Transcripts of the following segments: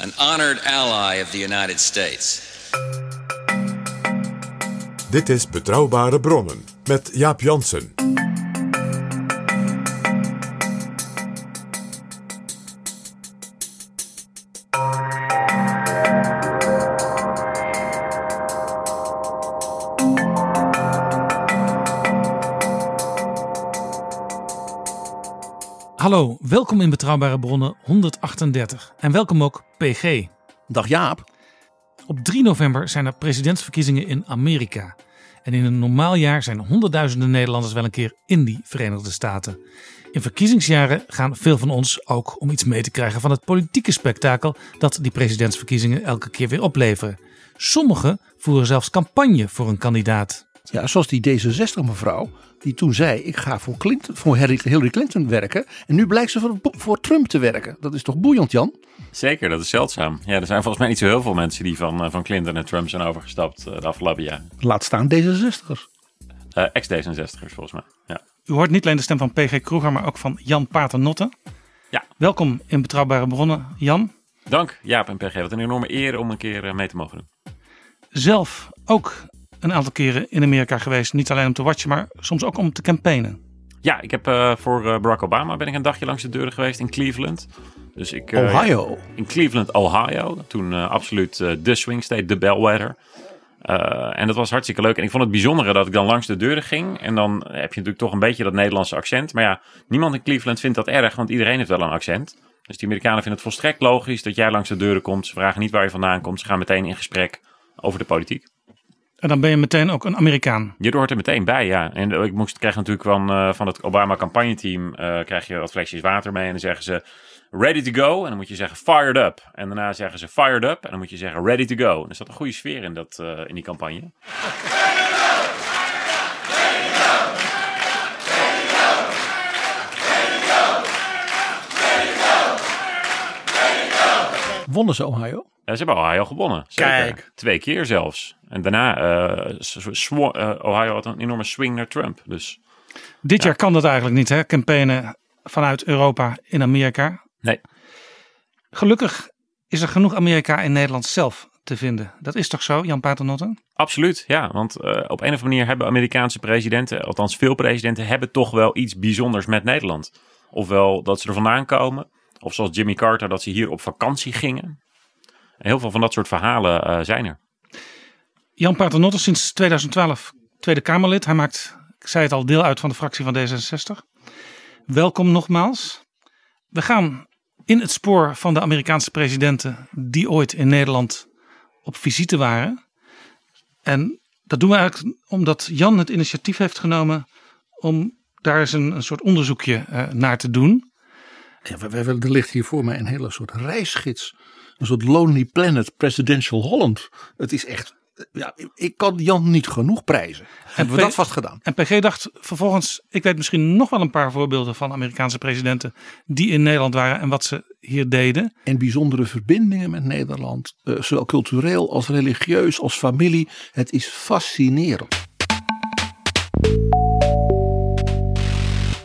an honored ally of the United States. Dit is Betrouwbare Bronnen met Jaap Jansen. Hallo, welkom in Betrouwbare Bronnen 138 en welkom ook PG. Dag Jaap. Op 3 november zijn er presidentsverkiezingen in Amerika. En in een normaal jaar zijn honderdduizenden Nederlanders wel een keer in die Verenigde Staten. In verkiezingsjaren gaan veel van ons ook om iets mee te krijgen van het politieke spektakel dat die presidentsverkiezingen elke keer weer opleveren. Sommigen voeren zelfs campagne voor een kandidaat. Ja, zoals die D66 mevrouw, die toen zei: Ik ga voor, Clinton, voor Hillary Clinton werken. En nu blijkt ze voor, voor Trump te werken. Dat is toch boeiend, Jan? Zeker, dat is zeldzaam. Ja, er zijn volgens mij niet zo heel veel mensen die van, eh, van Clinton en Trump zijn overgestapt eh, de afgelopen jaar. Laat staan D66'ers. Eh, Ex-D66'ers volgens mij. Ja. U hoort niet alleen de stem van PG Kroeger, maar ook van Jan Paternotte. Ja. Welkom in Betrouwbare Bronnen, Jan. Dank Jaap en PG. Wat een enorme eer om een keer mee te mogen doen. zelf ook een aantal keren in Amerika geweest. Niet alleen om te watchen, maar soms ook om te campaignen. Ja, ik heb eh, voor eh, Barack Obama ben ik een dagje langs de deuren geweest in Cleveland. Dus ik, eh, Ohio. in Cleveland, Ohio. Toen absoluut eh, de swing state, de bellwether. Eh, en dat was hartstikke leuk. En ik vond het bijzondere dat ik dan langs de deuren ging. En dan heb je natuurlijk toch een beetje dat Nederlandse accent. Maar ja, niemand in Cleveland vindt dat erg, want iedereen heeft wel een accent. Dus die Amerikanen vinden het volstrekt logisch dat jij langs de deuren komt. Ze vragen niet waar je vandaan komt. Ze gaan meteen in gesprek over de politiek. En dan ben je meteen ook een Amerikaan. Je hoort er meteen bij, ja. En ik moest krijg natuurlijk van, eh, van het Obama campagneteam eh krijg je wat flesjes water mee. En dan zeggen ze ready to go. En dan moet je zeggen fired up. En daarna zeggen ze fired up. En dan moet je zeggen ready to go. En er zat een goede sfeer in, dat, eh, in die campagne. Wonnen ze Ohio? Ja, ze hebben Ohio gewonnen. Zeker. Kijk. Twee keer zelfs. En daarna, eh eh, Ohio had een enorme swing naar Trump. Dus Dit jaar kan dat eigenlijk niet, hè? Campaignen vanuit Europa in Amerika. nee. Gelukkig is er genoeg Amerika in Nederland zelf te vinden. Dat is toch zo, Jan Paternotte? Absoluut, ja. Want eh, op een of andere manier hebben Amerikaanse presidenten, althans veel presidenten, hebben toch wel iets bijzonders met Nederland. Ofwel dat ze er vandaan komen, of zoals Jimmy Carter, dat ze hier op vakantie gingen. Heel veel van dat soort verhalen eh, zijn er. Jan Paternotte sinds 2012 Tweede Kamerlid. Hij maakt, ik zei het al, deel uit van de fractie van D66. Welkom nogmaals. We gaan in het spoor van de Amerikaanse presidenten die ooit in Nederland op visite waren. En dat doen we eigenlijk omdat Jan het initiatief heeft genomen om daar eens een, een soort onderzoekje eh, naar te doen. Ja, we, we, er ligt hier voor mij een hele soort reisgids. Een soort Lonely Planet Presidential Holland. Het is echt. Ja, ik kan Jan niet genoeg prijzen. Hebben we dat vast gedaan? En PG dacht vervolgens, ik weet misschien nog wel een paar voorbeelden van Amerikaanse presidenten die in Nederland waren en wat ze hier deden. En bijzondere verbindingen met Nederland. eh, zowel cultureel als religieus als familie. Het is fascinerend.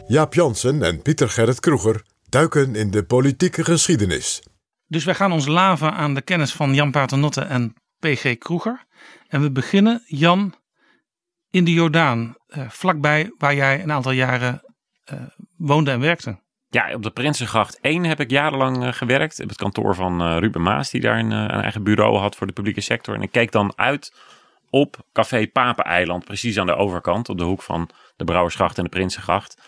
Jaap Jansen en Pieter Gerrit Kroeger duiken in de politieke geschiedenis. Dus wij gaan ons laven aan de kennis van Jan Paternotte en PG Kroeger. En we beginnen, Jan, in de Jordaan, eh, vlakbij waar jij een aantal jaren eh, woonde en werkte. Ja, op de Prinsengracht 1 heb ik jarenlang eh, gewerkt. Op het kantoor van eh, Ruben Maas, die daar een, eh, een eigen bureau had voor de publieke sector. En ik keek dan uit op Café Papeneiland, precies aan de overkant, op de hoek van de Brouwersgracht en de Prinsengracht.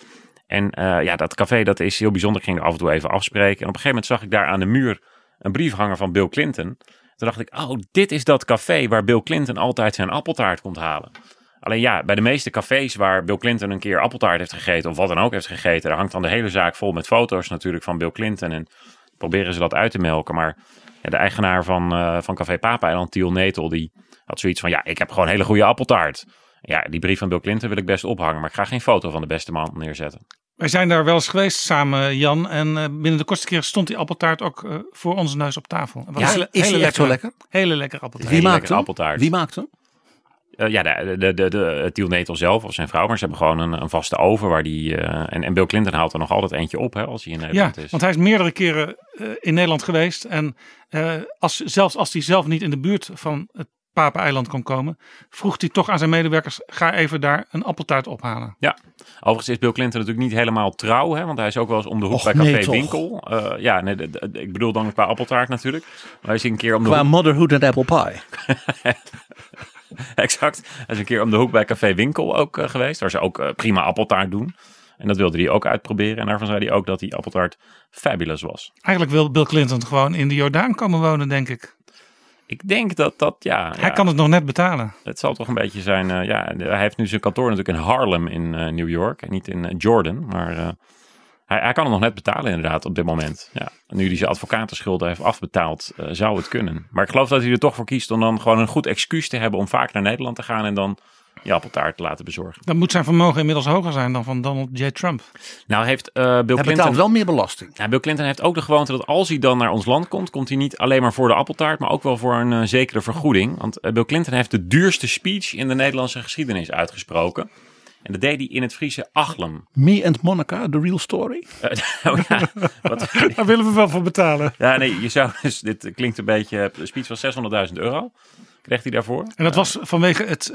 En eh, ja, dat café dat is heel bijzonder. Ik ging er af en toe even afspreken. En op een gegeven moment zag ik daar aan de muur een brief hangen van Bill Clinton. Toen dacht ik, oh, dit is dat café waar Bill Clinton altijd zijn appeltaart komt halen. Alleen ja, bij de meeste cafés waar Bill Clinton een keer appeltaart heeft gegeten, of wat dan ook heeft gegeten, daar hangt dan de hele zaak vol met foto's natuurlijk van Bill Clinton. En proberen ze dat uit te melken. Maar ja, de eigenaar van, eh, van Café Papa-eiland, Tiel Netel, die had zoiets van, ja, ik heb gewoon hele goede appeltaart. Ja, die brief van Bill Clinton wil ik best ophangen, maar ik ga geen foto van de beste man neerzetten. Wij zijn daar wel eens geweest samen, Jan. En eh, binnen de kortste keer stond die appeltaart ook eh, voor onze neus op tafel. Ja, hele- is hele echt zo lekker? Hele lekker appeltaart. Wie maakt lekkere hem? appeltaart. Wie maakt hem? Eh, ja, de, de, de, de, Tiel Netel zelf of zijn vrouw, maar ze hebben gewoon een, een vaste oven waar die. eh, en, en Bill Clinton haalt er nog altijd eentje op hè, als hij in Ja, Nederland is. want hij is meerdere keren eh, in Nederland geweest. En eh, als, zelfs als hij zelf niet in de buurt van het Papeneiland kon komen, vroeg hij toch aan zijn medewerkers: ga even daar een appeltaart ophalen. Ja, overigens is Bill Clinton natuurlijk niet helemaal trouw, hè, want hij is ook wel eens om de hoek Och, bij nee, Café toch. Winkel. Eh, ja, nee, ik bedoel dan qua appeltaart natuurlijk. Maar hij is een keer om de Qua hoek. motherhood en apple pie. Exact. Hij is een keer om de hoek bij Café Winkel ook eh, geweest, waar ze ook eh, prima appeltaart doen. En dat wilde hij ook uitproberen. En daarvan zei hij ook dat die appeltaart fabulous was. Eigenlijk wil Bill Clinton gewoon in de Jordaan komen wonen, denk ik. Ik denk dat dat, ja. Hij ja, kan het nog net betalen. Het zal toch een beetje zijn. eh, ja, hij heeft nu zijn kantoor natuurlijk in Harlem in eh, New York. En niet in eh, Jordan. Maar hij, hij kan het nog net betalen, inderdaad, op dit moment. Ja. Nu hij zijn advocatenschulden heeft afbetaald, zou het kunnen. Maar ik geloof dat hij er toch voor kiest om dan gewoon een goed excuus te hebben om vaak naar Nederland te gaan. En dan je appeltaart te laten bezorgen. Dan moet zijn vermogen inmiddels hoger zijn dan van Donald J. Trump. Nou heeft eh, Bill Hij Clinton. betaalt wel meer belasting. Ja, Bill Clinton heeft ook de gewoonte dat als hij dan naar ons land komt, komt hij niet alleen maar voor de appeltaart, maar ook wel voor een eh, zekere vergoeding. Want eh, Bill Clinton heeft de duurste speech in de Nederlandse geschiedenis uitgesproken. En dat deed hij in het Friese Achlem. Me and Monica, the real story. Oh ja, wat, Daar willen we wel voor betalen. ja, nee, je zou dus, dit klinkt een beetje, de speech was 600.000 euro. Kreeg hij daarvoor? En dat was vanwege het,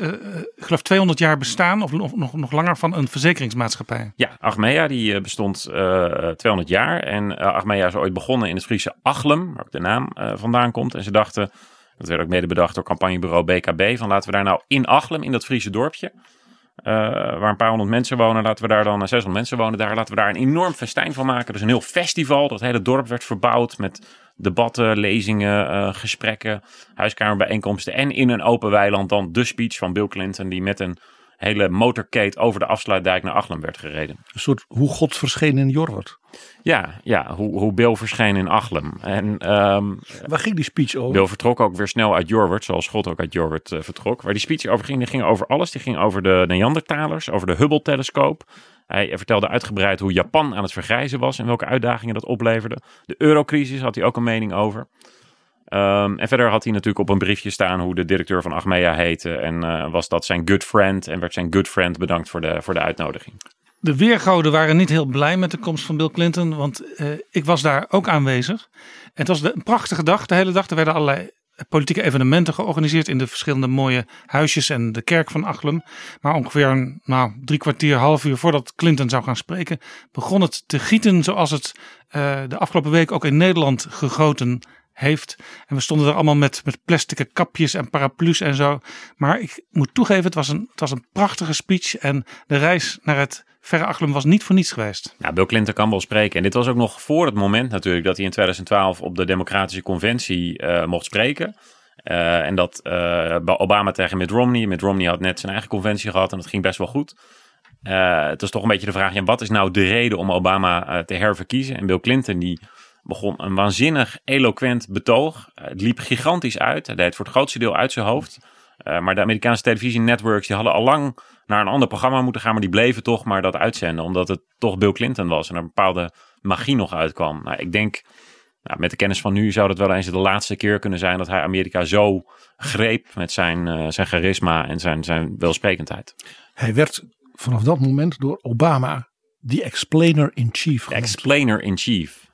ik geloof 200 jaar bestaan, of nog, nog, nog langer, van een verzekeringsmaatschappij. Ja, Achmea die eh, bestond eh 200 jaar. En Achmea is ooit begonnen in het Friese Achlem, waar ook de naam vandaan komt. En ze dachten, dat werd ook mede bedacht door campagnebureau BKB, van laten we daar nou in Achlem, in dat Friese dorpje, waar een paar honderd mensen wonen, laten we daar dan, eh, 600 mensen wonen daar, laten we daar een enorm festijn van maken. Dus een heel festival, dat hele dorp werd verbouwd met debatten, lezingen, eh, gesprekken, huiskamerbijeenkomsten. En in een open weiland dan de speech van Bill Clinton, die met een hele motorcade over de afsluitdijk naar Achlem werd gereden. Een soort hoe God verscheen in Jorwert. Ja, ja hoe, hoe Bill verscheen in Achlem. En ehm, Waar ging die speech over? Bill vertrok ook weer snel uit Jorwert, zoals God ook uit Jorwert eh, vertrok. Waar die speech over ging, die ging over alles. Die ging over de Neandertalers, over de Hubble-telescoop. Hij vertelde uitgebreid hoe Japan aan het vergrijzen was en welke uitdagingen dat opleverde. De eurocrisis had hij ook een mening over. Ehm, en verder had hij natuurlijk op een briefje staan hoe de directeur van Achmea heette. En eh, was dat zijn good friend. En werd zijn good friend bedankt voor de, voor de uitnodiging. De weergoden waren niet heel blij met de komst van Bill Clinton, want eh, ik was daar ook aanwezig. En het was een prachtige dag, de hele dag. Er werden allerlei politieke evenementen georganiseerd in de verschillende mooie huisjes en de kerk van Achlem. Maar ongeveer een, nou, drie kwartier, half uur voordat Clinton zou gaan spreken, begon het te gieten zoals het eh, de afgelopen week ook in Nederland gegoten heeft. En we stonden er allemaal met, met plastic kapjes en paraplu's en zo. Maar ik moet toegeven, het was, een, het was een prachtige speech. En de reis naar het verre Achlem was niet voor niets geweest. Ja, Bill Clinton kan wel spreken. En dit was ook nog voor het moment natuurlijk dat hij in 2012 op de Democratische Conventie eh, mocht spreken. Eh, en dat eh, Obama tegen Mitt Romney. Mitt Romney had net zijn eigen conventie gehad en dat ging best wel goed. Het is toch een beetje de vraag, ja, wat is nou de reden om Obama te herverkiezen? En Bill Clinton die begon een waanzinnig eloquent betoog. Eh, het liep gigantisch uit. Hij deed het voor het grootste deel uit zijn hoofd. Eh, maar de Amerikaanse televisienetworks die hadden al lang naar een ander programma moeten gaan, maar die bleven toch maar dat uitzenden, omdat het toch Bill Clinton was en er een bepaalde magie nog uitkwam. Nou, ik denk, nou, met de kennis van nu zou dat wel eens de laatste keer kunnen zijn dat hij Amerika zo greep met zijn, eh, zijn charisma en zijn, zijn welsprekendheid. Hij werd vanaf dat moment door Obama de explainer in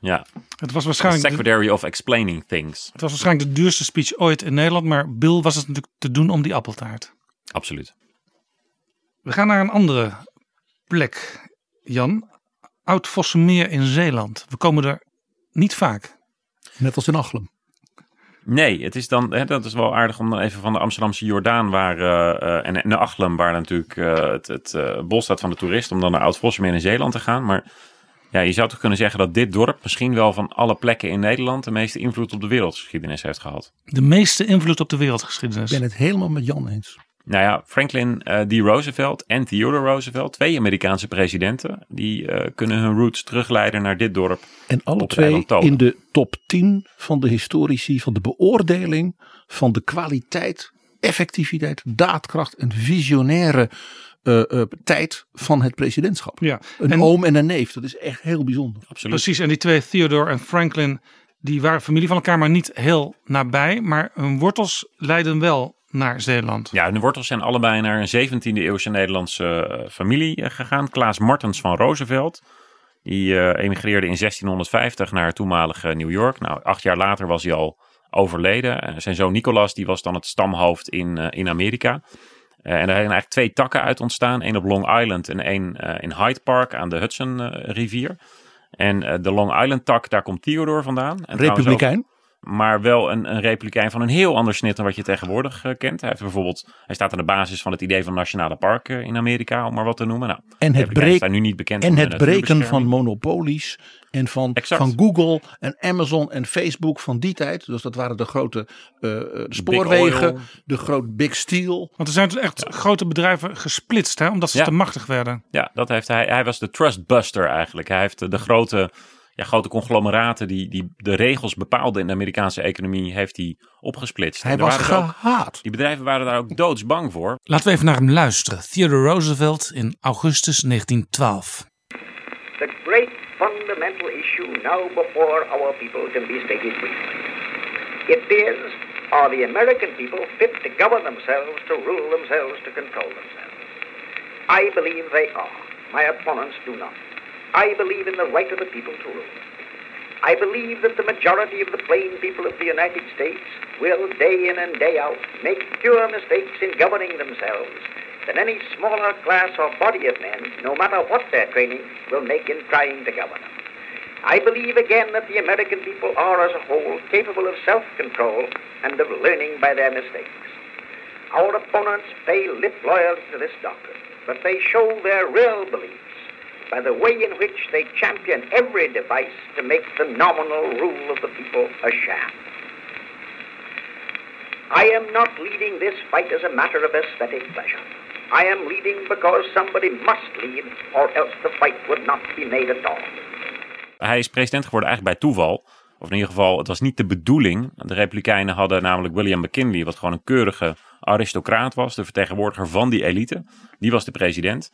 ja. Het was waarschijnlijk, de, Secretary of Explaining Things, het was waarschijnlijk de duurste speech ooit in Nederland. Maar Bill was het natuurlijk te doen om die appeltaart. absoluut. We gaan naar een andere plek, Jan. Oud-Vossenmeer in Zeeland. We komen er niet vaak. Net als in Achlem. Nee, het is dan, hè, dat is wel aardig om dan even van de Amsterdamse Jordaan waar, eh, eh, en, en de Achlem, waar natuurlijk eh, het, het eh, bol staat van de toerist, om dan naar Oud-Vossemeer in Zeeland te gaan. Maar ja, je zou toch kunnen zeggen dat dit dorp misschien wel van alle plekken in Nederland de meeste invloed op de wereldgeschiedenis heeft gehad. De meeste invloed op de wereldgeschiedenis. Ik ben het helemaal met Jan eens. Nou ja, Franklin eh, D. Roosevelt en Theodore Roosevelt, twee Amerikaanse presidenten, die eh, kunnen hun roots terugleiden naar dit dorp. En alle twee in de top 10 van de historici van de beoordeling van de kwaliteit, effectiviteit, daadkracht en visionaire eh, eh, tijd van het presidentschap. Ja, Een en- oom en een neef, dat is echt heel bijzonder. Absoluut. Precies, en die twee, Theodore en Franklin, die waren familie van elkaar, maar niet heel nabij. Maar hun wortels leiden wel naar Zeeland. Ja, de wortels zijn allebei naar een 17e eeuwse Nederlandse eh, familie gegaan. Klaas Martens van Roosevelt. Die eh, emigreerde in 1650 naar toenmalige New York. Nou, acht jaar later was hij al overleden. En zijn zoon Nicolas die was dan het stamhoofd in, eh, in Amerika. Eh, en daar zijn eigenlijk twee takken uit ontstaan. één op Long Island en één eh, in Hyde Park aan de Hudson eh, rivier. En de Long Island tak, daar komt Theodore vandaan. En Republikein. Maar wel een, een republikein van een heel ander snit dan wat je tegenwoordig eh, kent. Hij, heeft bijvoorbeeld, hij staat aan de basis van het idee van nationale parken in Amerika, om maar wat te noemen. Nou, En het, republikeinen breek, zijn nu niet bekend en het breken van monopolies en van, Exact. van Google en Amazon en Facebook van die tijd. Dus dat waren de grote eh, eh, de spoorwegen, de groot Big Steel. Want er zijn dus echt grote bedrijven gesplitst, hè, omdat ze Ja. te machtig werden. Ja, dat heeft hij. Hij was de trustbuster eigenlijk. Hij heeft de, de grote, ja, grote conglomeraten die, die de regels bepaalden in de Amerikaanse economie, heeft hij opgesplitst. Hij was er ook- gehaat. die bedrijven waren daar ook doodsbang voor. Laten we even naar hem luisteren. Theodore Roosevelt in augustus 1912. The great fundamental issue now before our people can be stated briefly. It is, are the American people fit to govern themselves, to rule themselves, to control themselves? I believe they are. My opponents do not. I believe in the right of the people to rule. I believe that the majority of the plain people of the United States will, day in and day out, make fewer mistakes in governing themselves than any smaller class or body of men, no matter what their training, will make in trying to govern them. I believe again that the American people are as a whole capable of self-control and of learning by their mistakes. Our opponents pay lip loyalty to this doctrine, but they show their real beliefs by the way in which they champion every device to make the nominal rule of the people a sham. I am not leading this fight as a matter of aesthetic pleasure. I am leading because somebody must lead, or else the fight would not be made at all. Hij is president geworden eigenlijk bij toeval. Of in ieder geval, het was niet de bedoeling. De Republikeinen hadden namelijk William McKinley, wat gewoon een keurige aristocraat was, de vertegenwoordiger van die elite. Die was de president.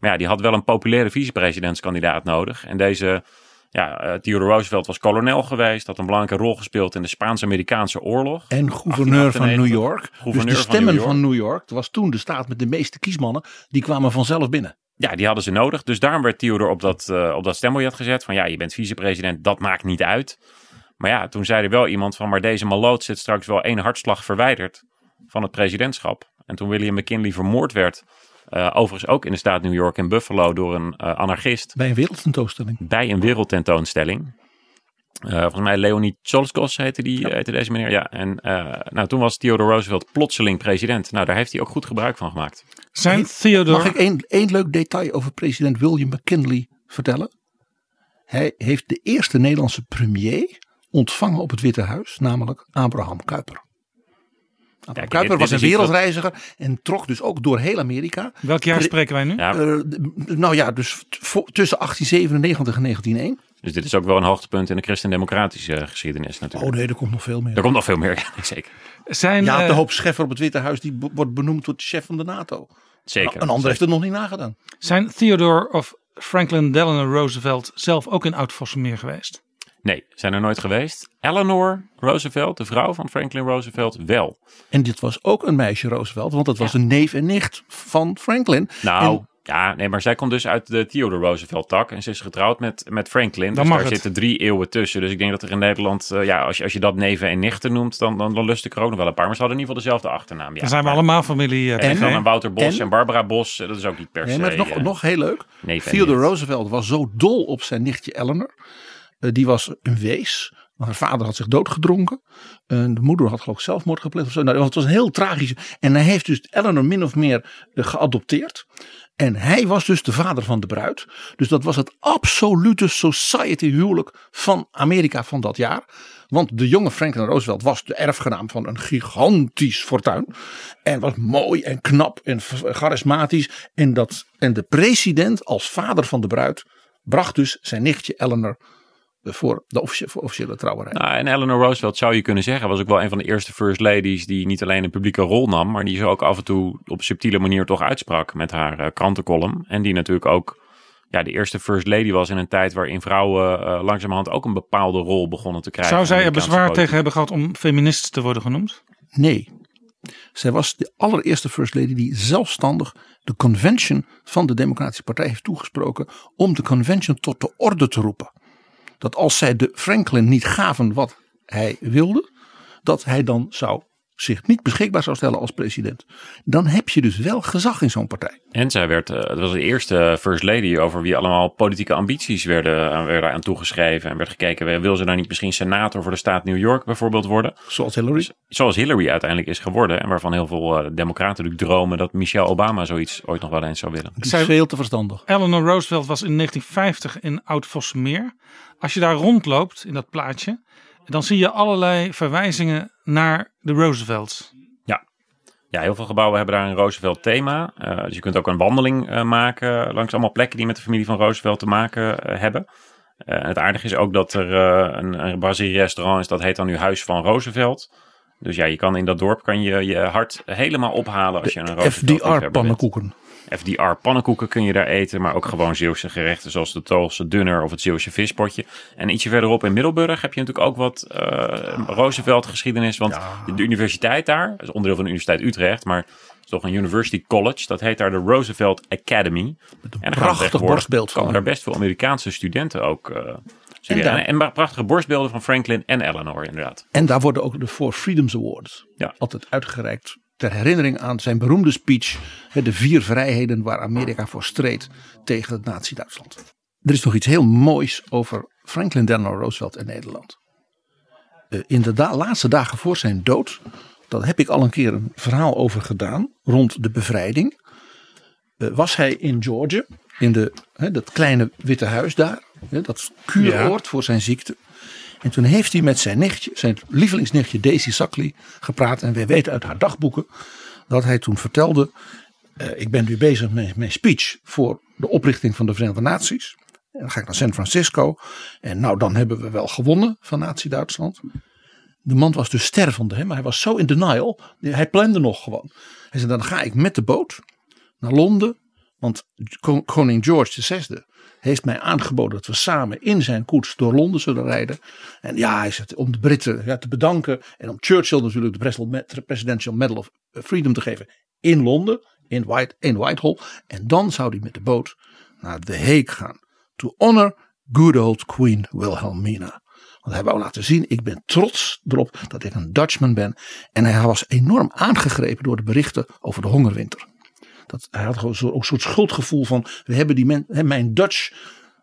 Maar ja, die had wel een populaire vicepresidentskandidaat nodig. En deze, ja, eh, Theodore Roosevelt was kolonel geweest, had een belangrijke rol gespeeld in de Spaans-Amerikaanse oorlog. En gouverneur van New 1898. York. Dus de van stemmen New York. van New York, was toen de staat met de meeste kiesmannen, die kwamen vanzelf binnen. Ja, die hadden ze nodig. Dus daarom werd Theodore op dat, eh, op dat stembiljet gezet. Van ja, je bent vicepresident, dat maakt niet uit. Maar ja, toen zei er wel iemand van... maar deze maloot zit straks wel één hartslag verwijderd van het presidentschap. En toen William McKinley vermoord werd... eh, overigens ook in de staat New York in Buffalo door een eh, anarchist... Bij een wereldtentoonstelling. bij een wereldtentoonstelling. Eh, volgens mij Leonid Cholskos heette, die, heette deze meneer. Ja, en eh, nou, toen was Theodore Roosevelt plotseling president. Nou, daar heeft hij ook goed gebruik van gemaakt. Zijn Theodore... Mag ik één, één leuk detail over president William McKinley vertellen? Hij heeft de eerste Nederlandse premier ontvangen op het Witte Huis, namelijk Abraham Kuyper. Dit was een wat- wereldreiziger en trok dus ook door heel Amerika. Welk jaar Pre- spreken wij nu? Ja, Eh, nou ja, dus tussen 1897 en 1901. Dus dit is ook wel een hoogtepunt in de christendemocratische geschiedenis natuurlijk. Oh nee, er komt nog veel meer. Er komt nog veel meer, ja, zeker. Zijn, Ja, eh, de hoop Scheffer op het Witte Huis die wordt benoemd tot chef van de NATO. Zeker. Een ander heeft het nog niet nagedaan. zijn Theodore of Franklin Delano Roosevelt zelf ook in Oud-Vossemeer geweest? Nee, zijn er nooit geweest. Eleanor Roosevelt, de vrouw van Franklin Roosevelt, wel. En dit was ook een meisje Roosevelt, want dat was een neef en nicht van Franklin. Nou, En Ja, nee, maar zij komt dus uit de Theodore Roosevelt tak. En ze is getrouwd met, met Franklin. Dan dus mag daar het. zitten drie eeuwen tussen. Dus ik denk dat er in Nederland, eh, ja, als je, als je dat neven en nichten noemt, dan, dan, dan lust ik er ook nog wel een paar. Maar ze hadden in ieder geval dezelfde achternaam. Ja. Dan zijn we Maar- allemaal familie. eh, En dan een Wouter Bos en, En- Barbara Bos, eh, dat is ook niet per Nee, se. maar nog, nog heel leuk. Theodore. Roosevelt was zo dol op zijn nichtje Eleanor. Eh, die was een wees. Haar vader had zich doodgedronken. En de moeder had geloof ik zelfmoord gepleegd of zo. Nou, het was een heel tragisch. En hij heeft dus Eleanor min of meer eh, geadopteerd. En hij was dus de vader van de bruid. Dus dat was het absolute society huwelijk van Amerika van dat jaar. Want de jonge Franklin Roosevelt was de erfgenaam van een gigantisch fortuin. En was mooi en knap en charismatisch. En, dat, en de president als vader van de bruid bracht dus zijn nichtje Eleanor eh, voor de officie- voor officiële trouwerij. Nou, en Eleanor Roosevelt zou je kunnen zeggen, was ook wel een van de eerste first ladies die niet alleen een publieke rol nam, maar die ze ook af en toe op subtiele manier toch uitsprak met haar eh, krantencolumn. En die natuurlijk ook ja, de eerste first lady was in een tijd waarin vrouwen eh, langzamerhand ook een bepaalde rol begonnen te krijgen. Zou zij er bezwaar tegen hebben gehad om feminist te worden genoemd? Nee. Zij was de allereerste first lady die zelfstandig de convention van de Democratische Partij heeft toegesproken om de convention tot de orde te roepen. Dat als zij de Franklin niet gaven wat hij wilde, dat hij dan zou zich niet beschikbaar zou stellen als president. Dan heb je dus wel gezag in zo'n partij. En zij werd, eh, het was de eerste first lady over wie allemaal politieke ambities werden, aan- werden aan toegeschreven. En werd gekeken, wil ze nou niet misschien senator voor de staat New York bijvoorbeeld worden? Zoals Hillary. Zoals Hillary uiteindelijk is geworden. En waarvan heel veel eh, democraten natuurlijk dromen dat Michelle Obama zoiets ooit nog wel eens zou willen. Die is veel te verstandig. Eleanor Roosevelt was in 1950 in Oud-Vossemeer. Als je daar rondloopt in dat plaatje, dan zie je allerlei verwijzingen naar de Roosevelts. Ja, heel veel gebouwen hebben daar een Roosevelt thema. Eh, dus je kunt ook een wandeling eh, maken langs allemaal plekken die met de familie van Roosevelt te maken eh, hebben. Eh, en het aardige is ook dat er eh, een, een Brazilië restaurant is, dat heet dan nu Huis van Roosevelt. Dus ja, je kan in dat dorp kan je je hart helemaal ophalen als je een Roosevelt FDR pannenkoeken. FDR pannenkoeken kun je daar eten, maar ook gewoon Zeeuwse gerechten zoals de Toolse dunner of het Zeeuwse vispotje. En ietsje verderop in Middelburg heb je natuurlijk ook wat eh, Roosevelt geschiedenis, want de, de universiteit daar, dat is onderdeel van de Universiteit Utrecht, maar het is toch een University College, dat heet daar de Roosevelt Academy. En daar gaan prachtig borstbeeld van komen daar best veel Amerikaanse studenten ook eh studeren. daar- En, en prachtige borstbeelden van Franklin en Eleanor inderdaad. En daar worden ook de Four Freedoms Awards Ja. altijd uitgereikt. Ter herinnering aan zijn beroemde speech. De vier vrijheden waar Amerika voor streed tegen het Nazi-Duitsland. Er is nog iets heel moois over Franklin Delano Roosevelt en Nederland. Eh, In de da- laatste dagen voor zijn dood. Daar heb ik al een keer een verhaal over gedaan. Rond de bevrijding. eh, was hij in Georgia. In de, hè, dat kleine witte huis daar. hè, dat kuuroord voor zijn ziekte. En toen heeft hij met zijn nichtje, zijn lievelingsnichtje Daisy Sackley gepraat. En wij weten uit haar dagboeken dat hij toen vertelde. eh, ik ben nu bezig met mijn speech voor de oprichting van de Verenigde Naties. En dan ga ik naar San Francisco. En nou, dan hebben we wel gewonnen van Nazi-Duitsland. De man was dus stervende, hè, maar hij was zo in denial. Hij plande nog gewoon. Hij zei: Dan ga ik met de boot naar Londen. Want kon- koning George VI heeft mij aangeboden dat we samen in zijn koets door Londen zullen rijden. En ja, hij zegt om de Britten ja, te bedanken. En om Churchill natuurlijk de Presidential- Medal of Freedom te geven in Londen, in, White, in Whitehall. En dan zou hij met de boot naar The Hague gaan. To honor good old Queen Wilhelmina. Want hij wou laten zien, ik ben trots erop dat ik een Dutchman ben. En hij was enorm aangegrepen door de berichten over de hongerwinter. Dat, hij had gewoon ook een soort schuldgevoel van, we hebben die men, mijn Dutch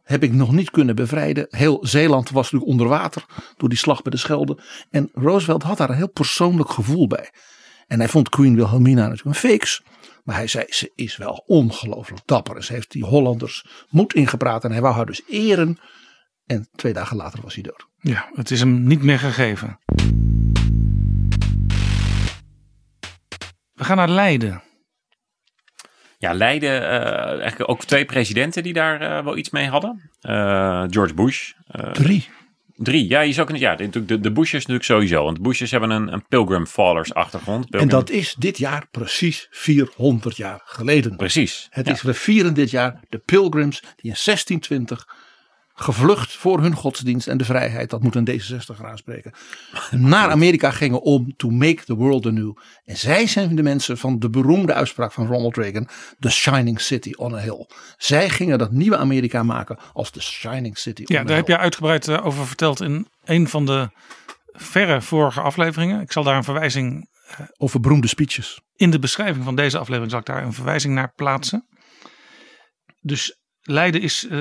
heb ik nog niet kunnen bevrijden. Heel Zeeland was natuurlijk onder water door die slag bij de Schelde. En Roosevelt had daar een heel persoonlijk gevoel bij. En hij vond Queen Wilhelmina natuurlijk een fakes. Maar hij zei, ze is wel ongelooflijk dapper. En ze heeft die Hollanders moed ingepraat. En hij wou haar dus eren. En twee dagen later was hij dood. Ja, het is hem niet meer gegeven. We gaan naar Leiden. Ja, Leiden, eh, eigenlijk ook twee presidenten die daar eh, wel iets mee hadden. Eh, George Bush. Drie. Drie, ja, je zou kunnen, ja, natuurlijk de, de Bushes natuurlijk sowieso. Want de Bushes hebben een, een Pilgrim Fathers achtergrond. En dat is dit jaar precies 400 jaar geleden. Precies. Het ja. is, we vieren dit jaar de Pilgrims die in 1620 gevlucht voor hun godsdienst en de vrijheid. Dat moet een D66 gaan spreken. Naar Amerika gingen om to make the world anew. En zij zijn de mensen van de beroemde uitspraak van Ronald Reagan. The shining city on a hill. Zij gingen dat nieuwe Amerika maken als the shining city on Ja, a daar heb je uitgebreid eh, over verteld in een van de verre vorige afleveringen. Ik zal daar een verwijzing Over beroemde speeches. in de beschrijving van deze aflevering zal ik daar een verwijzing naar plaatsen. Dus Leiden is eh,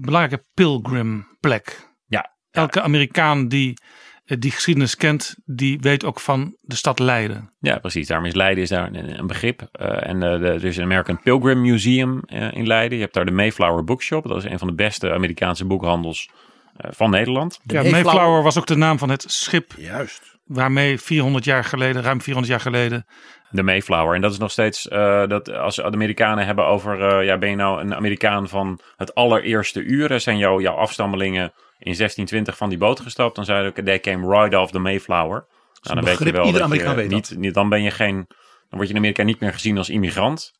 belangrijke pilgrimplek. Ja, Elke Amerikaan die eh, die geschiedenis kent, die weet ook van de stad Leiden. Ja, precies. Daarom is Leiden is daar een, een begrip. Eh, en de, er is een American Pilgrim Museum eh, in Leiden. Je hebt daar de Mayflower Bookshop. Dat is een van de beste Amerikaanse boekhandels eh, van Nederland. Ja, Mayflower was ook de naam van het schip Juist. waarmee 400 jaar geleden, ruim 400 jaar geleden, De Mayflower. En dat is nog steeds, eh, dat als de Amerikanen hebben over, eh, ja, ben je nou een Amerikaan van het allereerste uur? Er Zijn jouw, jouw afstammelingen in 1620 van die boot gestapt? Dan zeiden ze, they came right off the Mayflower. Nou, dan weet je wel ieder je weet niet, niet, dan ben je geen, dan word je in Amerika niet meer gezien als immigrant.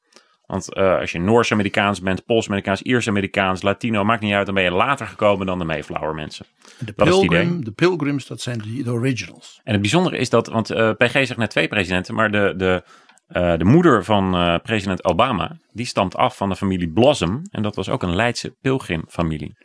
Want eh, als je Noors-Amerikaans bent, Pools-Amerikaans, Iers-Amerikaans, Latino, maakt niet uit, dan ben je later gekomen dan de Mayflower mensen. De, Dat is het idee. pilgrim, de pilgrims, dat zijn de, de originals. En het bijzondere is dat, want eh, PG zegt net twee presidenten, maar de, de, eh, de moeder van president Obama, die stamt af van de familie Blossom. En dat was ook een Leidse pilgrimfamilie.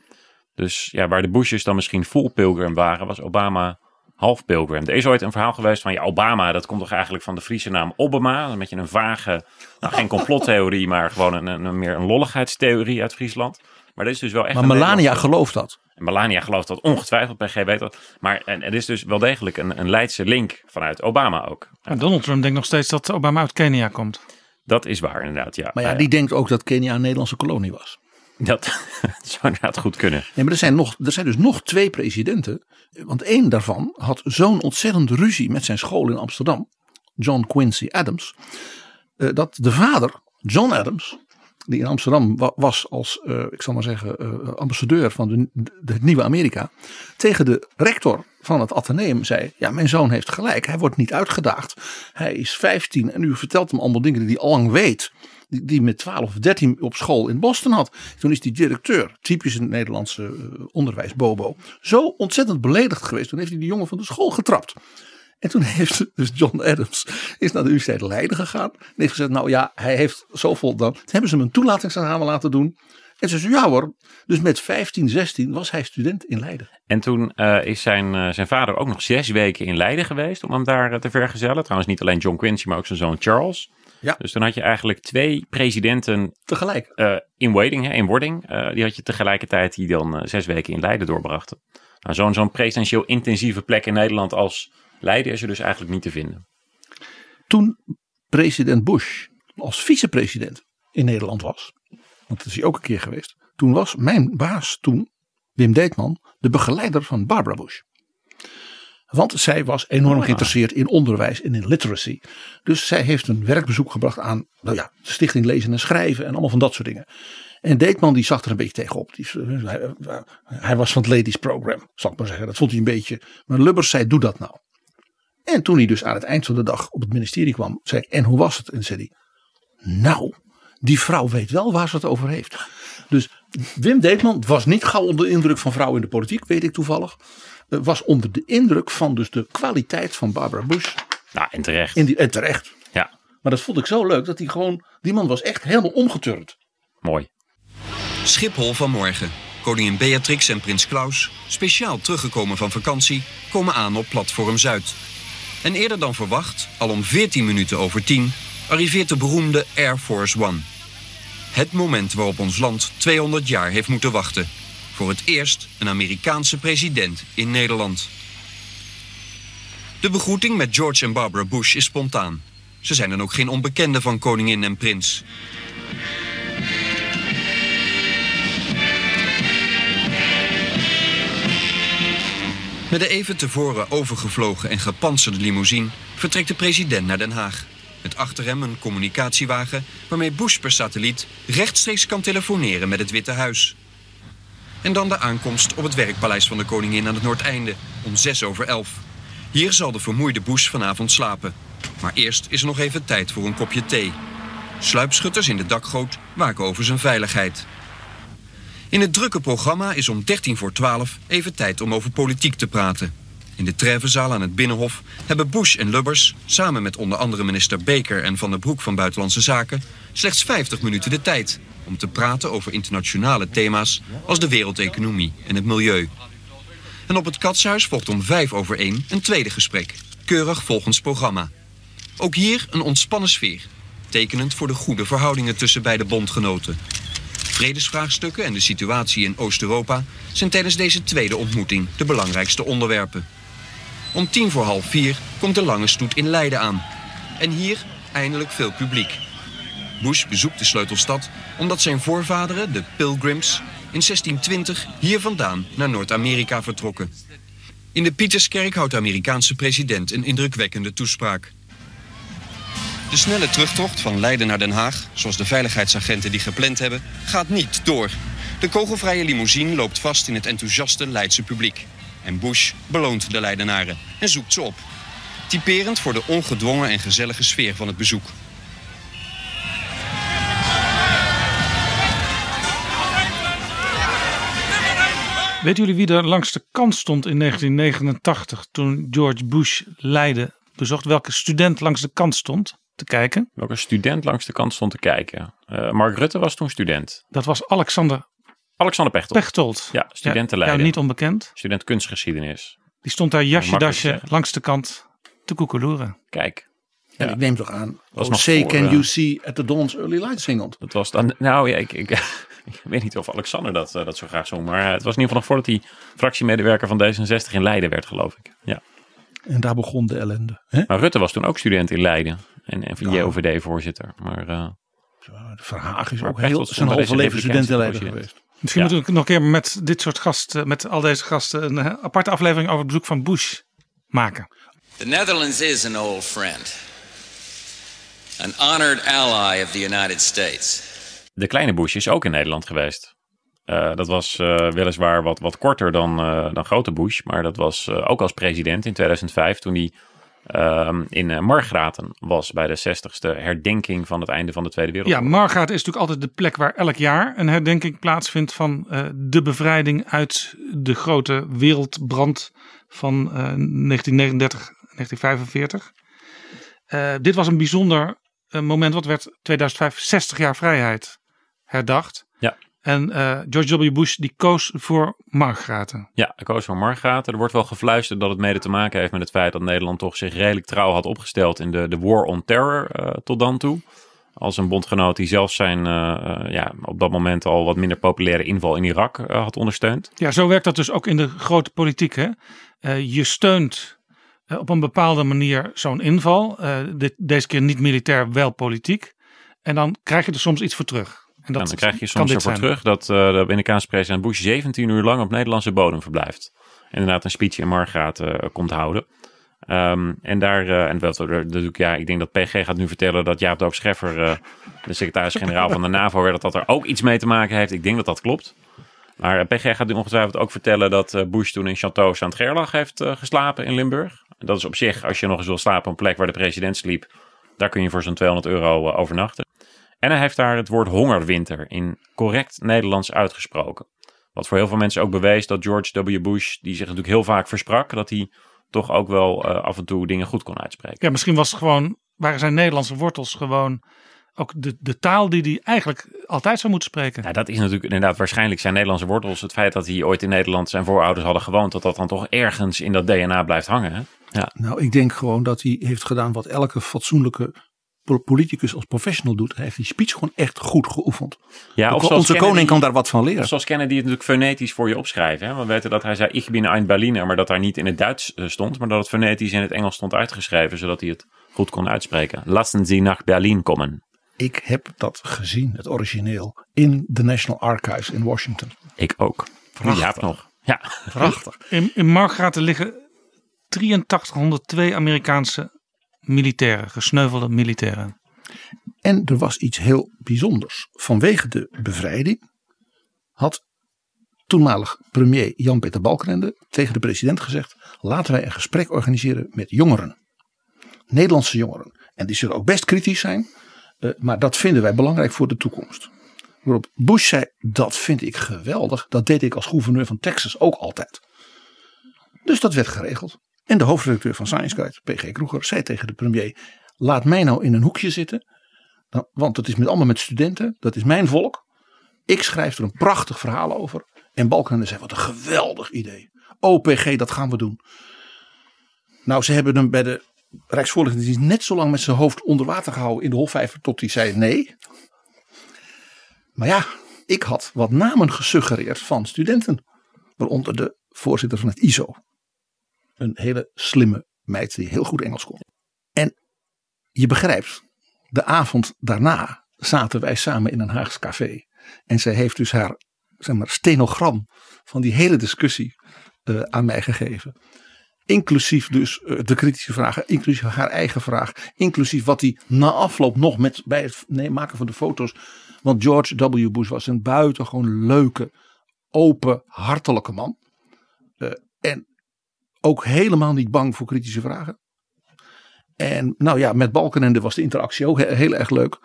Dus ja, waar de Bushes dan misschien full pilgrim waren, was Obama half pilgrim. Er is ooit een verhaal geweest van, ja, Obama, dat komt toch eigenlijk van de Friese naam Obama. Een beetje een vage, nou geen complottheorie, maar gewoon een, een, een meer een lolligheidstheorie uit Friesland. Maar dat is dus wel echt Maar Melania gelooft dat. en Melania gelooft dat ongetwijfeld, PG weet dat. Maar en, er is dus wel degelijk een, een Leidse link vanuit Obama ook. En Donald Trump denkt nog steeds dat Obama uit Kenia komt. Dat is waar inderdaad, ja. Maar ja, Nou die denkt ook dat Kenia een Nederlandse kolonie was. Dat zou inderdaad goed kunnen. Nee, maar er zijn, nog, er zijn dus nog twee presidenten. Want één daarvan had zo'n ontzettend ruzie met zijn school in Amsterdam. John Quincy Adams. eh, dat de vader, John Adams. Die in Amsterdam wa- was als, eh, ik zal maar zeggen, eh, ambassadeur van de, de, het nieuwe Amerika. Tegen de rector van het Atheneum zei. Ja, mijn zoon heeft gelijk. Hij wordt niet uitgedaagd. Hij is 15 en u vertelt hem allemaal dingen die hij al lang weet. Die, die met 12 of 13 op school in Boston had. Toen is die directeur, typisch een Nederlandse eh, onderwijsbobo, zo ontzettend beledigd geweest. Toen heeft hij die jongen van de school getrapt. En toen heeft dus John Adams is naar de Universiteit Leiden gegaan. En heeft gezegd, nou ja, hij heeft zoveel dan. Hebben ze hem een toelatingsexamen laten doen. En ze zei, ja hoor. Dus met 15, 16 was hij student in Leiden. En toen eh, is zijn, eh, zijn vader ook nog zes weken in Leiden geweest om hem daar te vergezellen. Trouwens niet alleen John Quincy, maar ook zijn zoon Charles. Ja. Dus dan had je eigenlijk twee presidenten Tegelijk. eh, in waiting, hè, in wording. Eh, die had je tegelijkertijd die dan eh, zes weken in Leiden doorbrachten. Nou, zo'n zo'n presidentieel intensieve plek in Nederland als Leiden is er dus eigenlijk niet te vinden. Toen president Bush als vicepresident in Nederland was. Want dat is hij ook een keer geweest. Toen was mijn baas toen, Wim Deetman, de begeleider van Barbara Bush. Want zij was enorm geïnteresseerd in onderwijs en in literacy. Dus zij heeft een werkbezoek gebracht aan nou ja, de Stichting Lezen en Schrijven en allemaal van dat soort dingen. En Deetman die zag er een beetje tegenop. Die, hij, hij was van het Ladies Program, zal ik maar zeggen. Dat vond hij een beetje. Maar Lubbers zei: Doe dat nou. En toen hij dus aan het eind van de dag op het ministerie kwam, zei en hoe was het? En zei hij, nou, die vrouw weet wel waar ze het over heeft. Dus Wim Deetman was niet gauw onder de indruk van vrouwen in de politiek, weet ik toevallig. Eh, Was onder de indruk van dus de kwaliteit van Barbara Bush. Nou, en terecht. In die, en terecht. Ja, Maar dat vond ik zo leuk dat hij gewoon, die man was echt helemaal omgeturnd. mooi. Schiphol vanmorgen. Koningin Beatrix en prins Klaus, speciaal teruggekomen van vakantie, komen aan op platform Zuid. En eerder dan verwacht, al om 14 minuten over 10, arriveert de beroemde Air Force One. Het moment waarop ons land 200 jaar heeft moeten wachten. Voor het eerst een Amerikaanse president in Nederland. De begroeting met George en Barbara Bush is spontaan. Ze zijn dan ook geen onbekenden van koningin en prins. Met de even tevoren overgevlogen en gepantserde limousine vertrekt de president naar Den Haag. Met achter hem een communicatiewagen waarmee Bush per satelliet rechtstreeks kan telefoneren met het Witte Huis. En dan de aankomst op het werkpaleis van de koningin aan het Noordeinde om 6 over 11. Hier zal de vermoeide Bush vanavond slapen. Maar eerst is er nog even tijd voor een kopje thee. Sluipschutters in de dakgoot waken over zijn veiligheid. In het drukke programma is om 13 voor 12 even tijd om over politiek te praten. In de Treffenzaal aan het Binnenhof hebben Bush en Lubbers... samen met onder andere minister Baker en Van der Broek van Buitenlandse Zaken... slechts 50 minuten de tijd om te praten over internationale thema's... als de wereldeconomie en het milieu. En op het Katshuis volgt om 5 over 1 een tweede gesprek. Keurig volgens programma. Ook hier een ontspannen sfeer. Tekenend voor de goede verhoudingen tussen beide bondgenoten. Vredesvraagstukken en de situatie in Oost-Europa zijn tijdens deze tweede ontmoeting de belangrijkste onderwerpen. Om tien voor half vier komt de lange stoet in Leiden aan. En hier eindelijk veel publiek. Bush bezoekt de sleutelstad omdat zijn voorvaderen, de Pilgrims, in 1620 hier vandaan naar Noord-Amerika vertrokken. In de Pieterskerk houdt de Amerikaanse president een indrukwekkende toespraak. De snelle terugtocht van Leiden naar Den Haag, zoals de veiligheidsagenten die gepland hebben, gaat niet door. De kogelvrije limousine loopt vast in het enthousiaste Leidse publiek. En Bush beloont de Leidenaren en zoekt ze op. Typerend voor de ongedwongen en gezellige sfeer van het bezoek. Weten jullie wie er langs de kant stond in 1989 toen George Bush Leiden bezocht? Welke student langs de kant stond te kijken? Welke student langs de kant stond te kijken? Uh, Mark Rutte was toen student. Dat was Alexander Alexander Pechtold. Pechtold. Ja, student Leiden. Ja, niet onbekend. Student kunstgeschiedenis. Die stond daar jasje dasje langs de kant te koekeloeren. Kijk. En ik neem toch aan, was oh, nog say voor, can eh, you see at the dawn's early light zingend. Dat was dan, nou ja, ik, ik, ik weet niet of Alexander dat, eh, dat zo graag zong. Maar het was in ieder geval nog voordat hij fractiemedewerker van D66 in Leiden werd, geloof ik. Ja. En daar begon de ellende. Hè? Maar Rutte was toen ook student in Leiden. En, en van Ja. JOVD-voorzitter. Maar eh, De Verhaag is ook heel zijn halve leven student in Leiden republikeins geweest. Misschien Ja. moeten we nog een keer met dit soort gasten, met al deze gasten, een eh, aparte aflevering over het bezoek van Bush maken. The Netherlands is an old friend, an honored ally of the United States. de kleine Bush is ook in Nederland geweest. Eh, dat was eh, weliswaar wat, wat korter dan, eh, dan grote Bush. Maar dat was eh, ook als president in 2005 toen hij ehm, in Margraten was bij de 60ste herdenking van het einde van de Tweede Ja, Wereldoorlog. Margaret is natuurlijk altijd de plek waar elk jaar een herdenking plaatsvindt van eh, de bevrijding uit de grote wereldbrand van eh, 1939, 1945. Eh, dit was een bijzonder eh, moment, wat werd 2005 60 jaar vrijheid herdacht. Ja. En eh, George W. Bush die koos voor Margraten. Ja, ik koos voor Margraten. Er wordt wel gefluisterd dat het mede te maken heeft met het feit dat Nederland toch zich redelijk trouw had opgesteld in de, de War on Terror eh, tot dan toe. Als een bondgenoot die zelfs zijn eh, ja, op dat moment al wat minder populaire inval in Irak had ondersteund. Ja, zo werkt dat dus ook in de grote politiek. Hè? Je steunt op een bepaalde manier zo'n inval. Eh, dit, deze keer niet militair, wel politiek. En dan krijg je er soms iets voor terug. En dat dan krijg je soms ervoor zijn. terug dat eh, de Amerikaanse president Bush 17 uur lang op Nederlandse bodem verblijft. En inderdaad een speech in Margraten eh, komt houden. Ehm, en daar, eh, en wel, dat ik, ja, ik denk dat PG gaat nu vertellen dat Jaap Doop Scheffer, eh, de secretaris-generaal van de NAVO, werd, dat dat er ook iets mee te maken heeft. Ik denk dat dat klopt. Maar eh, PG gaat nu ongetwijfeld ook vertellen dat eh, Bush toen in Château Saint-Gerlach heeft eh, geslapen in Limburg. Dat is op zich, als je nog eens wil slapen op een plek waar de president sliep, daar kun je voor zo'n 200 euro overnachten. En hij heeft daar het woord hongerwinter in correct Nederlands uitgesproken. Wat voor heel veel mensen ook bewees dat George W. Bush, die zich natuurlijk heel vaak versprak, dat hij toch ook wel af en toe dingen goed kon uitspreken. Ja, misschien was het gewoon, waren zijn Nederlandse wortels gewoon ook de, de taal die hij eigenlijk altijd zou moeten spreken. Ja, dat is natuurlijk inderdaad waarschijnlijk zijn Nederlandse wortels. Het feit dat hij ooit in Nederland zijn voorouders hadden gewoond, dat dat dan toch ergens in dat DNA blijft hangen. Hè? Ja. Nou, ik denk gewoon dat hij heeft gedaan wat elke fatsoenlijke pol- politicus als professional doet. Hij heeft die speech gewoon echt goed geoefend. Ja, of zoals onze Kennedy- koning kan daar wat van leren. Zoals Kennedy het natuurlijk fonetisch voor je opschrijven. Hè? We weten dat hij zei, ik ben een Berliner, maar dat daar niet in het Duits eh, stond, maar dat het fonetisch in het Engels stond uitgeschreven, zodat hij het goed kon uitspreken. Lassen Sie nach Berlin komen. Ik heb dat gezien, het origineel, in de National Archives in Washington. Ik ook. Prachtig. Ja, nog. Ja. Prachtig. In, in Margraten liggen 8302 Amerikaanse militairen, gesneuvelde militairen. En er was iets heel bijzonders. Vanwege de bevrijding had toenmalig premier Jan-Peter Balkenende tegen de president gezegd: laten wij een gesprek organiseren met jongeren. Nederlandse jongeren. En die zullen ook best kritisch zijn, eh, maar dat vinden wij belangrijk voor de toekomst. Bush zei, dat vind ik geweldig. Dat deed ik als gouverneur van Texas ook altijd. Dus dat werd geregeld. En de hoofdredacteur van Science Guide, P.G. Kroeger, zei tegen de premier: Laat mij nou in een hoekje zitten. Dan- Want het is met, allemaal met studenten. Dat is mijn volk. Ik schrijf er een prachtig verhaal over. En Balkenende zei: Wat een geweldig idee. OPG, dat gaan we doen. Nou, ze hebben hem bij de Rijksvoorlichtingsdienst net zo lang met zijn hoofd onder water gehouden in de Hofvijver. tot hij zei nee. Maar ja, ik had wat namen gesuggereerd van studenten. Waaronder de voorzitter van het ISO. Een hele slimme meid die heel goed Engels kon. En je begrijpt, de avond daarna zaten wij samen in een Haags café. En zij heeft dus haar zeg maar, stenogram van die hele discussie eh, aan mij gegeven. Inclusief dus eh, de kritische vragen, inclusief haar eigen vraag, inclusief wat hij na afloop nog met bij het nee, maken van de foto's. Want George W. Bush was een buitengewoon leuke, open, hartelijke man. Eh, en ook helemaal niet bang voor kritische vragen. En nou ja, met Balkenende was de interactie ook he- heel erg leuk.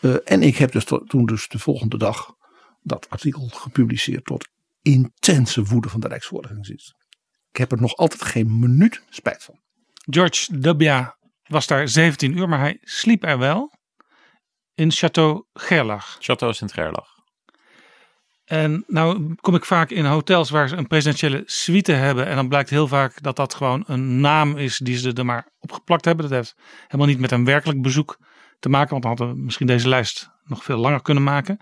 Eh, en ik heb dus to- toen dus de volgende dag dat artikel gepubliceerd tot intense woede van de Rijksvoorlichtingsdienst. Ik heb er nog altijd geen minuut spijt van. George W. was daar 17 uur, maar hij sliep er wel. In Château Gerlach. Chateau Sint-Gerlach. En nou kom ik vaak in hotels waar ze een presidentiële suite hebben. En dan blijkt heel vaak dat dat gewoon een naam is die ze er maar opgeplakt hebben. Dat heeft helemaal niet met een werkelijk bezoek te maken. Want dan hadden we misschien deze lijst nog veel langer kunnen maken.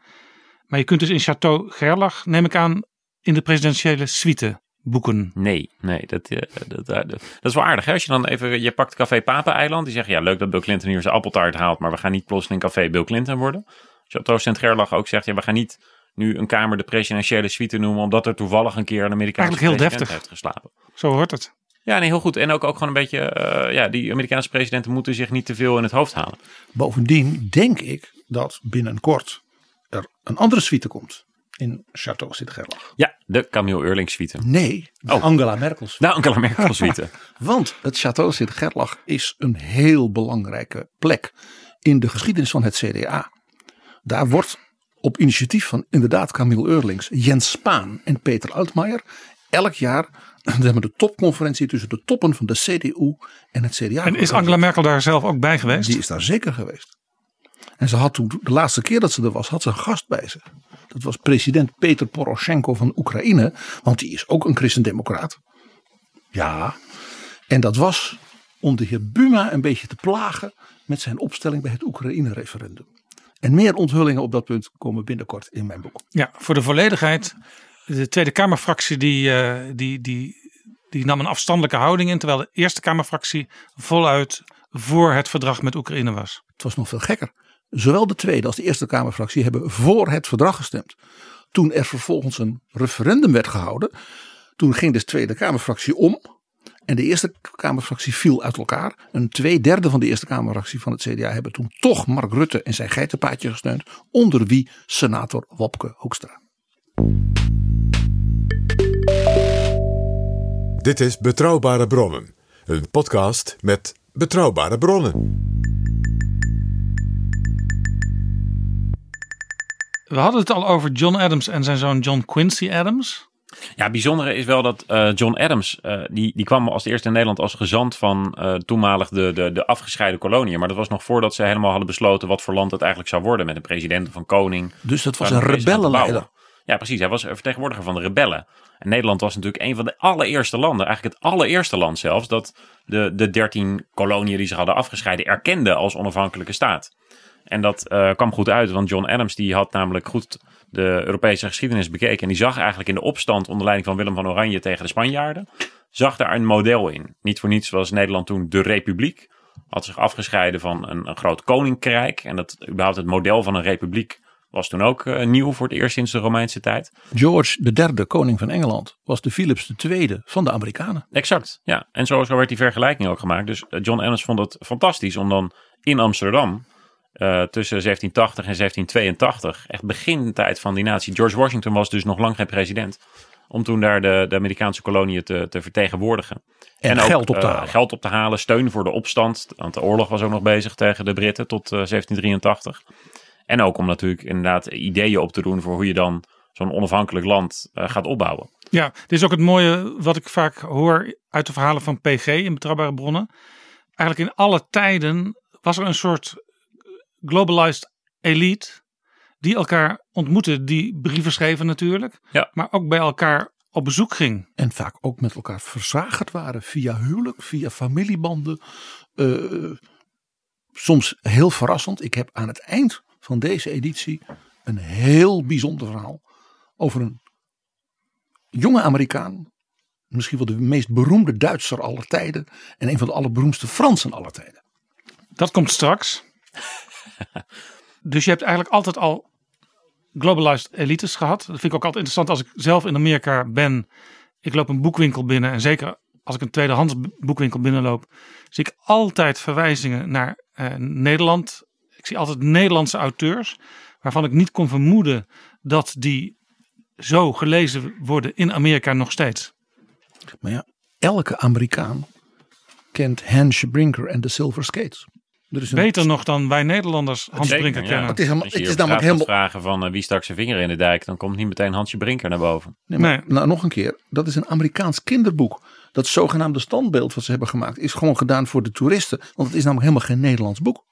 Maar je kunt dus in Château Gerlach, neem ik aan, in de presidentiële suite boeken. Nee, nee, dat, eh, dat, dat, dat is wel aardig. Hè? Als je dan even, je pakt Café Papeneiland. Die zeggen, ja leuk dat Bill Clinton hier zijn appeltaart haalt. Maar we gaan niet plotseling Café Bill Clinton worden. Chateau Sint-Gerlach ook zegt, ja we gaan niet nu een kamer de presidentiële suite noemen. Omdat er toevallig een keer een Amerikaanse Eigenlijk heel president deftig. heeft geslapen. Zo hoort het. Ja, nee, heel goed. En ook, ook gewoon een beetje, eh, ja, die Amerikaanse presidenten moeten zich niet te veel in het hoofd halen. Bovendien denk ik dat binnenkort er een andere suite komt in Château Sint-Gerlach. Ja, de Camille Eurling suite. Nee, de Oh. Angela Merkel suite. De Angela Merkel suite. Want het Château Sint-Gerlach is een heel belangrijke plek in de geschiedenis van het CDA. Daar wordt op initiatief van inderdaad Camille Eurlings, Jens Spaan en Peter Altmaier elk jaar de topconferentie tussen de toppen van de CDU en het CDA. En is Angela Merkel daar zelf ook bij geweest? Die is daar zeker geweest. En ze had toen, de laatste keer dat ze er was, had ze een gast bij zich. Dat was president Peter Poroshenko van Oekraïne. Want die is ook een christendemocraat. Ja. En dat was om de heer Buma een beetje te plagen met zijn opstelling bij het Oekraïne-referendum. En meer onthullingen op dat punt komen binnenkort in mijn boek. Ja, voor de volledigheid. De Tweede Kamerfractie die, eh, die, die, die nam een afstandelijke houding in. Terwijl de Eerste Kamerfractie voluit voor het verdrag met Oekraïne was. Het was nog veel gekker. Zowel de Tweede als de Eerste Kamerfractie hebben voor het verdrag gestemd. Toen er vervolgens een referendum werd gehouden. Toen ging de Tweede Kamerfractie om. En de Eerste Kamerfractie viel uit elkaar. Een twee derde van de Eerste Kamerfractie van het CDA hebben toen toch Mark Rutte en zijn geitenpaadje gesteund. Onder wie senator Wopke Hoekstra. Dit is Betrouwbare Bronnen, een podcast met betrouwbare bronnen. We hadden het al over John Adams en zijn zoon John Quincy Adams. Ja, het bijzondere is wel dat eh, John Adams, eh, die, die kwam als eerste in Nederland als gezant van eh, toenmalig de, de, de afgescheiden koloniën. Maar dat was nog voordat ze helemaal hadden besloten wat voor land het eigenlijk zou worden. Met een president of een koning. Dus dat was een rebellenleider. Ja, precies. Hij was een vertegenwoordiger van de rebellen. En Nederland was natuurlijk een van de allereerste landen, eigenlijk het allereerste land zelfs, dat de, de dertien koloniën die ze hadden afgescheiden erkende als onafhankelijke staat. En dat eh, kwam goed uit, want John Adams die had namelijk goed de Europese geschiedenis bekeken. En die zag eigenlijk in de opstand onder leiding van Willem van Oranje tegen de Spanjaarden, zag daar een model in. Niet voor niets was Nederland toen de republiek. Had zich afgescheiden van een, een groot koninkrijk. En dat überhaupt het model van een republiek was toen ook eh, nieuw voor het eerst sinds de Romeinse tijd. George derde koning van Engeland was de Philips II van de Amerikanen. Exact, ja. En zo, zo werd die vergelijking ook gemaakt. Dus eh, John Adams vond het fantastisch om dan in Amsterdam eh, tussen 1780 en 1782, echt begintijd van die natie. George Washington was dus nog lang geen president. Om toen daar de, de Amerikaanse koloniën te, te vertegenwoordigen. En geld op te eh, halen. Geld op te halen, steun voor de opstand. Want de oorlog was ook nog bezig tegen de Britten tot eh, 1783. En ook om natuurlijk inderdaad ideeën op te doen voor hoe je dan zo'n onafhankelijk land eh, gaat opbouwen. Ja, dit is ook het mooie wat ik vaak hoor uit de verhalen van PG in Betrouwbare Bronnen. Eigenlijk in alle tijden was er een soort globalized elite die elkaar ontmoette, die brieven schreven natuurlijk, Ja. maar ook bij elkaar op bezoek ging. En vaak ook met elkaar verzagerd waren via huwelijk, via familiebanden. Eh, soms heel verrassend. Ik heb aan het eind van deze editie een heel bijzonder verhaal over een jonge Amerikaan. Misschien wel de meest beroemde Duitser aller tijden. En een van de allerberoemdste Fransen aller tijden. Dat komt straks. dus je hebt eigenlijk altijd al globalized elites gehad. Dat vind ik ook altijd interessant als ik zelf in Amerika ben. Ik loop een boekwinkel binnen en zeker als ik een tweedehands boekwinkel binnenloop, zie ik altijd verwijzingen naar eh, Nederland. Ik zie altijd Nederlandse auteurs waarvan ik niet kon vermoeden dat die zo gelezen worden in Amerika nog steeds. Maar ja, elke Amerikaan kent Hans Brinker en de Silver Skates. Er is een- Beter nog dan wij Nederlanders Hans Zeker, Brinker ja. kennen. Het is helemaal- Als je het is namelijk helemaal- vragen van eh, wie stak zijn vinger in de dijk, dan komt niet meteen Hansje Brinker naar boven. Nee, maar, Nou, nog een keer. Dat is een Amerikaans kinderboek. Dat zogenaamde standbeeld wat ze hebben gemaakt is gewoon gedaan voor de toeristen. Want het is namelijk helemaal geen Nederlands boek.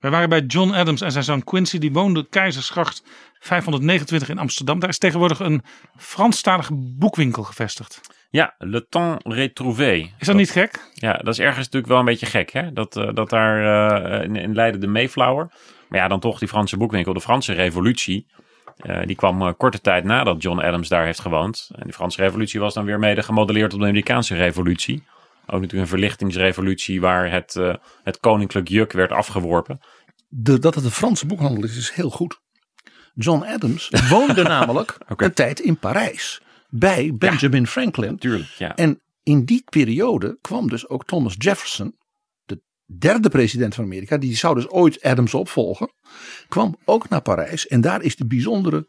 Wij waren bij John Adams en zijn zoon Quincy. Die woonde Keizersgracht 529 in Amsterdam. Daar is tegenwoordig een Franstalige boekwinkel gevestigd. Ja, Le Temps Retrouvé. Is dat niet gek? Ja, dat is ergens natuurlijk wel een beetje gek, hè? Dat, eh, dat daar eh, in, in Leiden de Mayflower. Maar ja, dan toch die Franse boekwinkel, de Franse Revolutie. eh, die kwam korte tijd nadat John Adams daar heeft gewoond. En die Franse Revolutie was dan weer mede gemodelleerd op de Amerikaanse Revolutie. Ook natuurlijk een verlichtingsrevolutie waar het, eh, het koninklijk juk werd afgeworpen. De, dat het een Franse boekhandel is, is heel goed. John Adams woonde namelijk een tijd in Parijs. Bij Benjamin Franklin. Tuurlijk, ja. En in die periode kwam dus ook Thomas Jefferson, de derde president van Amerika, die zou dus ooit Adams opvolgen, kwam ook naar Parijs. En daar is de bijzondere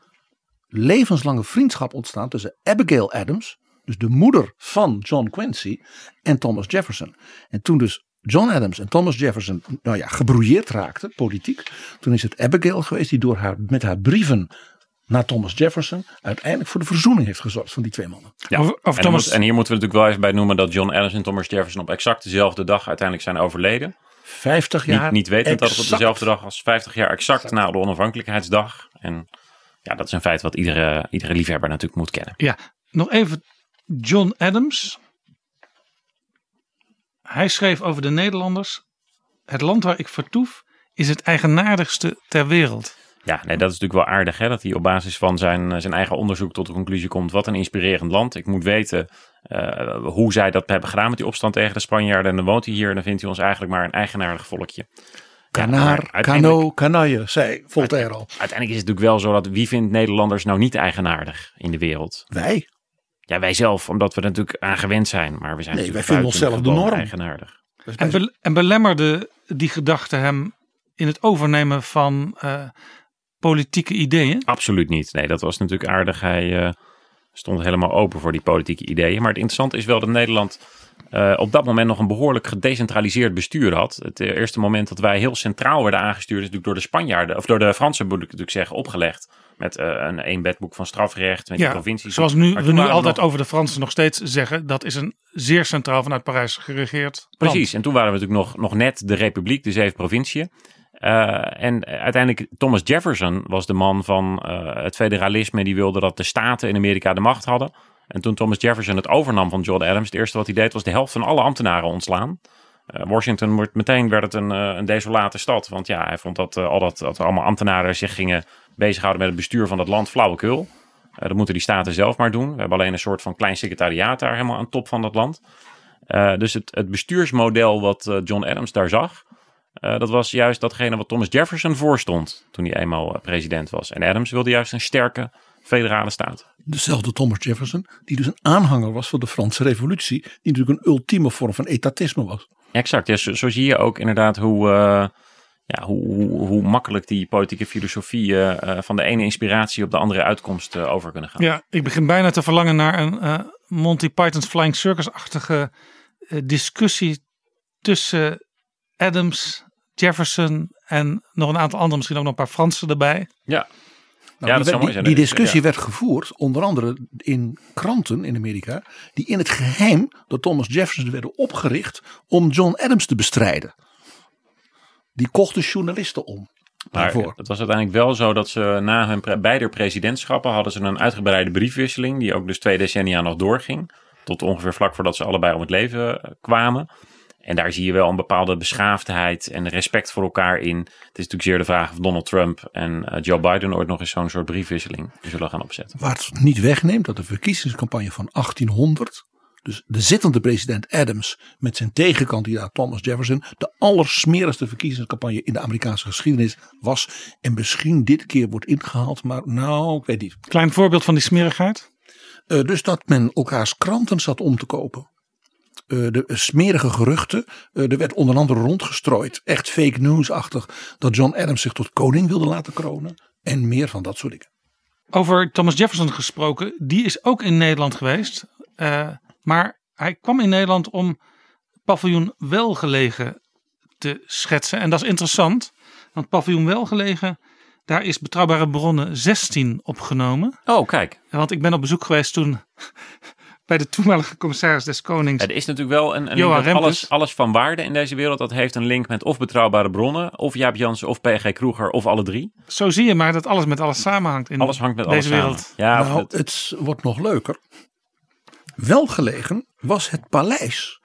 levenslange vriendschap ontstaan tussen Abigail Adams, dus de moeder van John Quincy, en Thomas Jefferson. En toen dus John Adams en Thomas Jefferson, nou ja, gebrouilleerd raakten, politiek, toen is het Abigail geweest die door haar, met haar brieven naar Thomas Jefferson uiteindelijk voor de verzoening heeft gezorgd van die twee mannen. Ja. Over en, Thomas- moet- en hier moeten we natuurlijk wel even bij noemen dat John Adams en Thomas Jefferson op exact dezelfde dag uiteindelijk zijn overleden. 50 jaar. Niet, niet wetend dat het op exact. dezelfde dag als 50 jaar exact, na de onafhankelijkheidsdag. En ja, dat is een feit wat iedere, iedere liefhebber natuurlijk moet kennen. Ja, nog even John Adams. Hij schreef over de Nederlanders. Het land waar ik vertoef is het eigenaardigste ter wereld. Ja, nee, dat is natuurlijk wel aardig hè, dat hij op basis van zijn, eh, zijn eigen onderzoek tot de conclusie komt. Wat een inspirerend land. Ik moet weten eh, hoe zij dat hebben gedaan met die opstand tegen de Spanjaarden. En dan woont hij hier en dan vindt hij ons eigenlijk maar een eigenaardig volkje. Ja, Kanaar, uiteindelijk- kano, kanaille, zei Voltaire al. Uiteindelijk is het natuurlijk wel zo dat wie vindt Nederlanders nou niet eigenaardig in de wereld? Wij. Ja, wij zelf, omdat we er natuurlijk aan gewend zijn. Maar we zijn Nee, wij natuurlijk vinden onszelf de norm. eigenaardig. En, be- en belemmerde die gedachte hem in het overnemen van eh, politieke ideeën? Absoluut niet. Nee, dat was natuurlijk aardig. Hij eh, stond helemaal open voor die politieke ideeën. Maar het interessante is wel dat Nederland eh, op dat moment nog een behoorlijk gedecentraliseerd bestuur had. Het eerste moment dat wij heel centraal werden aangestuurd, is natuurlijk door de Spanjaarden, of door de Fransen moet ik natuurlijk zeggen, opgelegd. Met eh, een één bedboek van strafrecht, met de Ja, provincies. zoals nu, we nu altijd nog- over de Fransen nog steeds zeggen. Dat is een zeer centraal vanuit Parijs geregeerd land. Precies, en toen waren we natuurlijk nog, nog net de republiek, de zeven provinciën. Eh, en uiteindelijk, Thomas Jefferson was de man van eh, het federalisme. Die wilde dat de staten in Amerika de macht hadden. En toen Thomas Jefferson het overnam van John Adams, het eerste wat hij deed was de helft van alle ambtenaren ontslaan. Washington wordt meteen werd het een, een desolate stad. Want ja, hij vond dat, al dat, dat allemaal ambtenaren zich gingen bezighouden met het bestuur van dat land flauwekul. Eh, dat moeten die staten zelf maar doen. We hebben alleen een soort van klein secretariaat daar helemaal aan top van dat land. Eh, dus het, het bestuursmodel wat eh, John Adams daar zag, dat was juist datgene wat Thomas Jefferson voorstond toen hij eenmaal president was. En Adams wilde juist een sterke federale staat. Dezelfde Thomas Jefferson, die dus een aanhanger was van de Franse Revolutie, die natuurlijk een ultieme vorm van etatisme was. Exact, ja, zo, zo zie je ook inderdaad hoe, ja, hoe, hoe, hoe makkelijk die politieke filosofie eh, van de ene inspiratie op de andere uitkomst eh, over kunnen gaan. Ja, ik begin bijna te verlangen naar een eh, Monty Python's Flying Circus-achtige discussie tussen Adams, Jefferson en nog een aantal anderen, misschien ook nog een paar Fransen erbij. Ja. Nou, ja, die, dat zou mooi die, zijn. discussie ja. werd gevoerd, onder andere in kranten in Amerika, die in het geheim door Thomas Jefferson werden opgericht om John Adams te bestrijden. Die kochten journalisten om. Maar daarvoor. het was uiteindelijk wel zo dat ze na hun pre- beide presidentschappen hadden ze een uitgebreide briefwisseling, die ook dus twee decennia nog doorging. Tot ongeveer vlak voordat ze allebei om het leven eh, kwamen. En daar zie je wel een bepaalde beschaafdheid en respect voor elkaar in. Het is natuurlijk zeer de vraag of Donald Trump en eh, Joe Biden ooit nog eens zo'n soort briefwisseling zullen gaan opzetten. Waar het niet wegneemt dat de verkiezingscampagne van 1800, dus de zittende president Adams met zijn tegenkandidaat Thomas Jefferson, de allersmerigste verkiezingscampagne in de Amerikaanse geschiedenis was. En misschien dit keer wordt ingehaald, maar nou, ik weet niet. Klein voorbeeld van die smerigheid. Eh, dus dat men elkaars kranten zat om te kopen. Eh, de smerige geruchten. eh, er werd onder andere rondgestrooid. Echt fake news-achtig. Dat John Adams zich tot koning wilde laten kronen. En meer van dat soort dingen. Over Thomas Jefferson gesproken, die is ook in Nederland geweest. Eh, maar hij kwam in Nederland om paviljoen Welgelegen te schetsen. En dat is interessant, want paviljoen Welgelegen, daar is betrouwbare bronnen 16 opgenomen. Oh, kijk. Want ik ben op bezoek geweest toen bij de toenmalige commissaris des Konings. Er is natuurlijk wel een, een alles, alles van waarde in deze wereld. Dat heeft een link met of betrouwbare bronnen, of Jaap Jansen, of PG Kroeger, of alle drie. Zo zie je maar dat alles met alles samenhangt in Alles hangt met deze alles wereld. samen. Ja, nou, het- het wordt nog leuker. Welgelegen was het paleis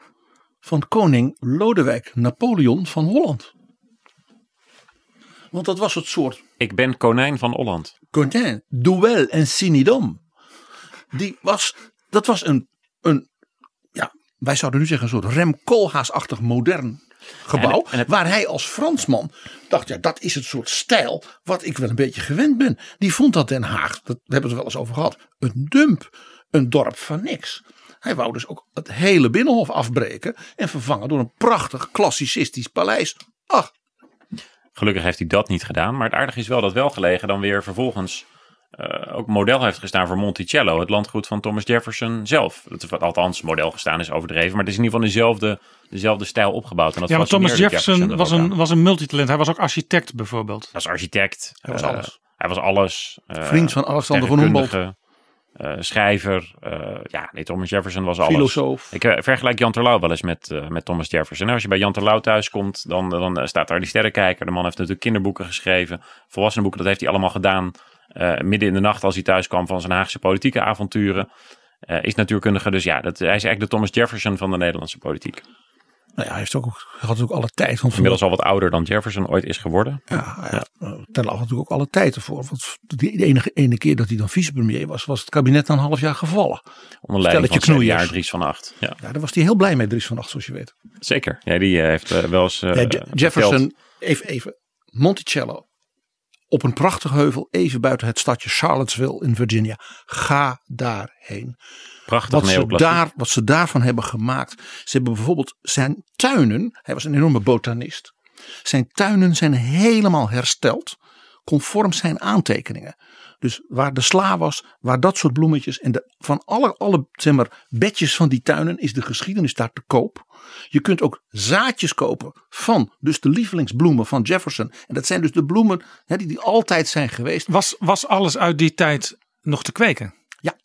van koning Lodewijk Napoleon van Holland. Want dat was het soort ik ben konijn van Holland. Cotin, Duel en Sinidom. Die was, dat was een, een, ja, wij zouden nu zeggen een soort Rem Koolhaas-achtig modern gebouw. En- en het- waar hij als Fransman dacht, ja, dat is het soort stijl wat ik wel een beetje gewend ben. Die vond dat Den Haag, dat hebben we het wel eens over gehad, een dump, een dorp van niks. Hij wou dus ook het hele binnenhof afbreken en vervangen door een prachtig klassicistisch paleis. Ach, Gelukkig heeft hij dat niet gedaan. Maar het aardige is wel dat Welgelegen dan weer vervolgens eh, ook model heeft gestaan voor Monticello. Het landgoed van Thomas Jefferson zelf. Dat is wat althans model gestaan is overdreven. Maar het is in ieder geval dezelfde, dezelfde stijl opgebouwd. En dat Ja, maar Thomas Jefferson er was een, aan. was een multitalent. Hij was ook architect bijvoorbeeld. Hij was architect. Hij was eh, alles. Hij was alles. eh, Vriend van Alexander van Humboldt. Eh, schrijver. eh, ja, nee, Thomas Jefferson was alles. Filosoof. Ik eh, vergelijk Jan Terlouw wel eens met, met Thomas Jefferson. Als je bij Jan Terlouw thuis komt, dan, dan staat daar die sterrenkijker. De man heeft natuurlijk kinderboeken geschreven. Volwassenenboeken, dat heeft hij allemaal gedaan. midden in de nacht als hij thuis kwam van zijn Haagse politieke avonturen. Is natuurkundige, dus ja, dat, hij is eigenlijk de Thomas Jefferson van de Nederlandse politiek. Nou ja, hij heeft ook, had ook alle tijd. Want Inmiddels al wat ouder dan Jefferson ooit is geworden. Ja, ja. Ten had natuurlijk ook alle tijd ervoor. Want de enige ene keer dat hij dan vicepremier was, was het kabinet dan een half jaar gevallen. Onder leiding van Stelletje CDA knoeiers. Dries van Acht. Ja, Ja, daar was hij heel blij mee, Dries van Acht, zoals je weet. zeker. Ja, die eh, heeft eh, wel eens eh, Ja, Jefferson, even, even. Monticello. Op een prachtig heuvel, even buiten het stadje Charlottesville in Virginia. Ga daarheen. Prachtig Wat ze, daar, wat ze daarvan hebben gemaakt. Ze hebben bijvoorbeeld zijn tuinen. Hij was een enorme botanist. Zijn tuinen zijn helemaal hersteld. Conform zijn aantekeningen. Dus waar de sla was, waar dat soort bloemetjes. En de, van alle, alle zeg maar, bedjes van die tuinen is de geschiedenis daar te koop. Je kunt ook zaadjes kopen van dus de lievelingsbloemen van Jefferson. En dat zijn dus de bloemen hè, die, die altijd zijn geweest. Was, was alles uit die tijd nog te kweken? Ja.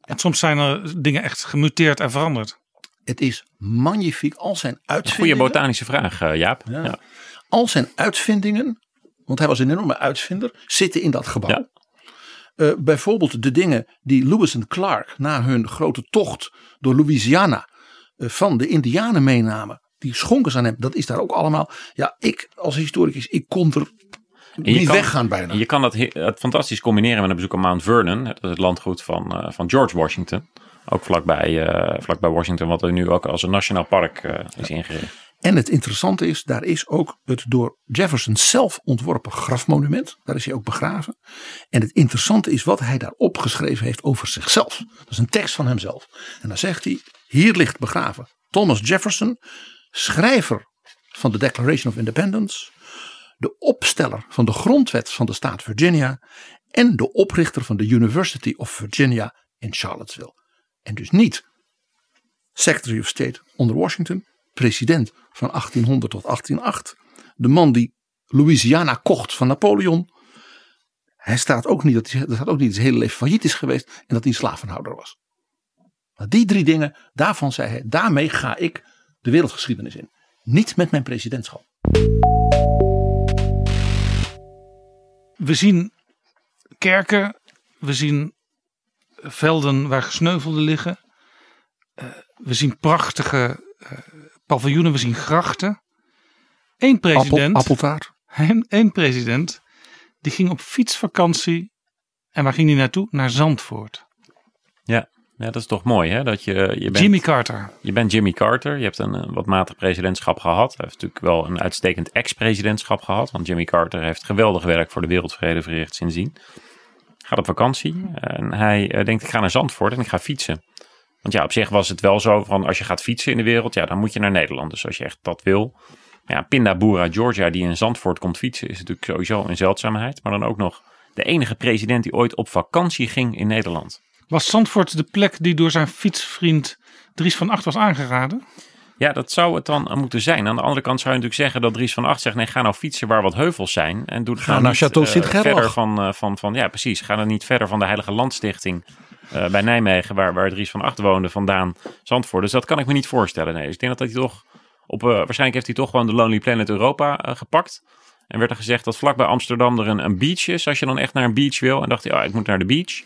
En soms zijn er dingen echt gemuteerd en veranderd. Het is magnifiek. Al zijn Goede uitvindingen. botanische vraag, eh, Jaap. Ja. Ja. Al zijn uitvindingen, want hij was een enorme uitvinder, zitten in dat gebouw. Eh, bijvoorbeeld de dingen die Lewis en Clark na hun grote tocht door Louisiana eh, van de Indianen meenamen. Die schonken ze aan hem. Dat is daar ook allemaal. Ja, ik als historicus, ik kon er niet weggaan bijna. Je kan dat he- het fantastisch combineren met een bezoek aan Mount Vernon. Het, het landgoed van, eh, van George Washington. Ook vlakbij, vlakbij Washington, wat er nu ook als een nationaal park is ingericht. En het interessante is, daar is ook het door Jefferson zelf ontworpen grafmonument. Daar is hij ook begraven. En het interessante is wat hij daar opgeschreven heeft over zichzelf. Dat is een tekst van hemzelf. En dan zegt hij, hier ligt begraven Thomas Jefferson, schrijver van de Declaration of Independence, de opsteller van de grondwet van de staat Virginia en de oprichter van de University of Virginia in Charlottesville. En dus niet Secretary of State onder Washington, president van 1800 tot 1808, De man die Louisiana kocht van Napoleon. Hij staat ook niet dat hij, dat staat ook niet zijn hele leven failliet is geweest en dat hij een slavenhouder was. Maar die drie dingen, daarvan zei hij, daarmee ga ik de wereldgeschiedenis in. Niet met mijn presidentschap. We zien kerken, we zien velden waar gesneuvelden liggen. Uh, we zien prachtige uh, paviljoenen, we zien grachten. Eén president. Appel, appeltaart. Eén president. Die ging op fietsvakantie. En waar ging hij naartoe? Naar Zandvoort. Ja, ja dat is toch mooi hè? Dat je, je bent, Jimmy Carter. Je bent Jimmy Carter. Je hebt een, een wat matig presidentschap gehad. Hij heeft natuurlijk wel een uitstekend ex-presidentschap gehad. Want Jimmy Carter heeft geweldig werk voor de wereldvrede verricht sindsdien. Gaat op vakantie. En hij uh, denkt ik ga naar Zandvoort en ik ga fietsen. Want ja, op zich was het wel zo van als je gaat fietsen in de wereld, ja, dan moet je naar Nederland. Dus als je echt dat wil. Ja, Pindabura, Georgia, die in Zandvoort komt fietsen, is natuurlijk sowieso een zeldzaamheid. Maar dan ook nog de enige president die ooit op vakantie ging in Nederland. Was Zandvoort de plek die door zijn fietsvriend Dries van Acht was aangeraden? Ja, dat zou het dan moeten zijn. Aan de andere kant zou je natuurlijk zeggen dat Dries van Acht zegt: nee, ga nou fietsen waar wat heuvels zijn. En doe het Ga nou naar niet, Château eh, Sint-Gerlach. verder van, eh, van, van, ja, precies. Ga dan niet verder van de Heilige Landstichting eh, bij Nijmegen, waar, waar Dries van Acht woonde, vandaan Zandvoort. Dus dat kan ik me niet voorstellen. Nee. Dus ik denk dat hij toch op, eh, waarschijnlijk heeft hij toch gewoon de Lonely Planet Europa eh, gepakt. En werd er gezegd dat vlakbij Amsterdam er een, een beach is. Als je dan echt naar een beach wil. En dacht hij, oh, ik moet naar de beach.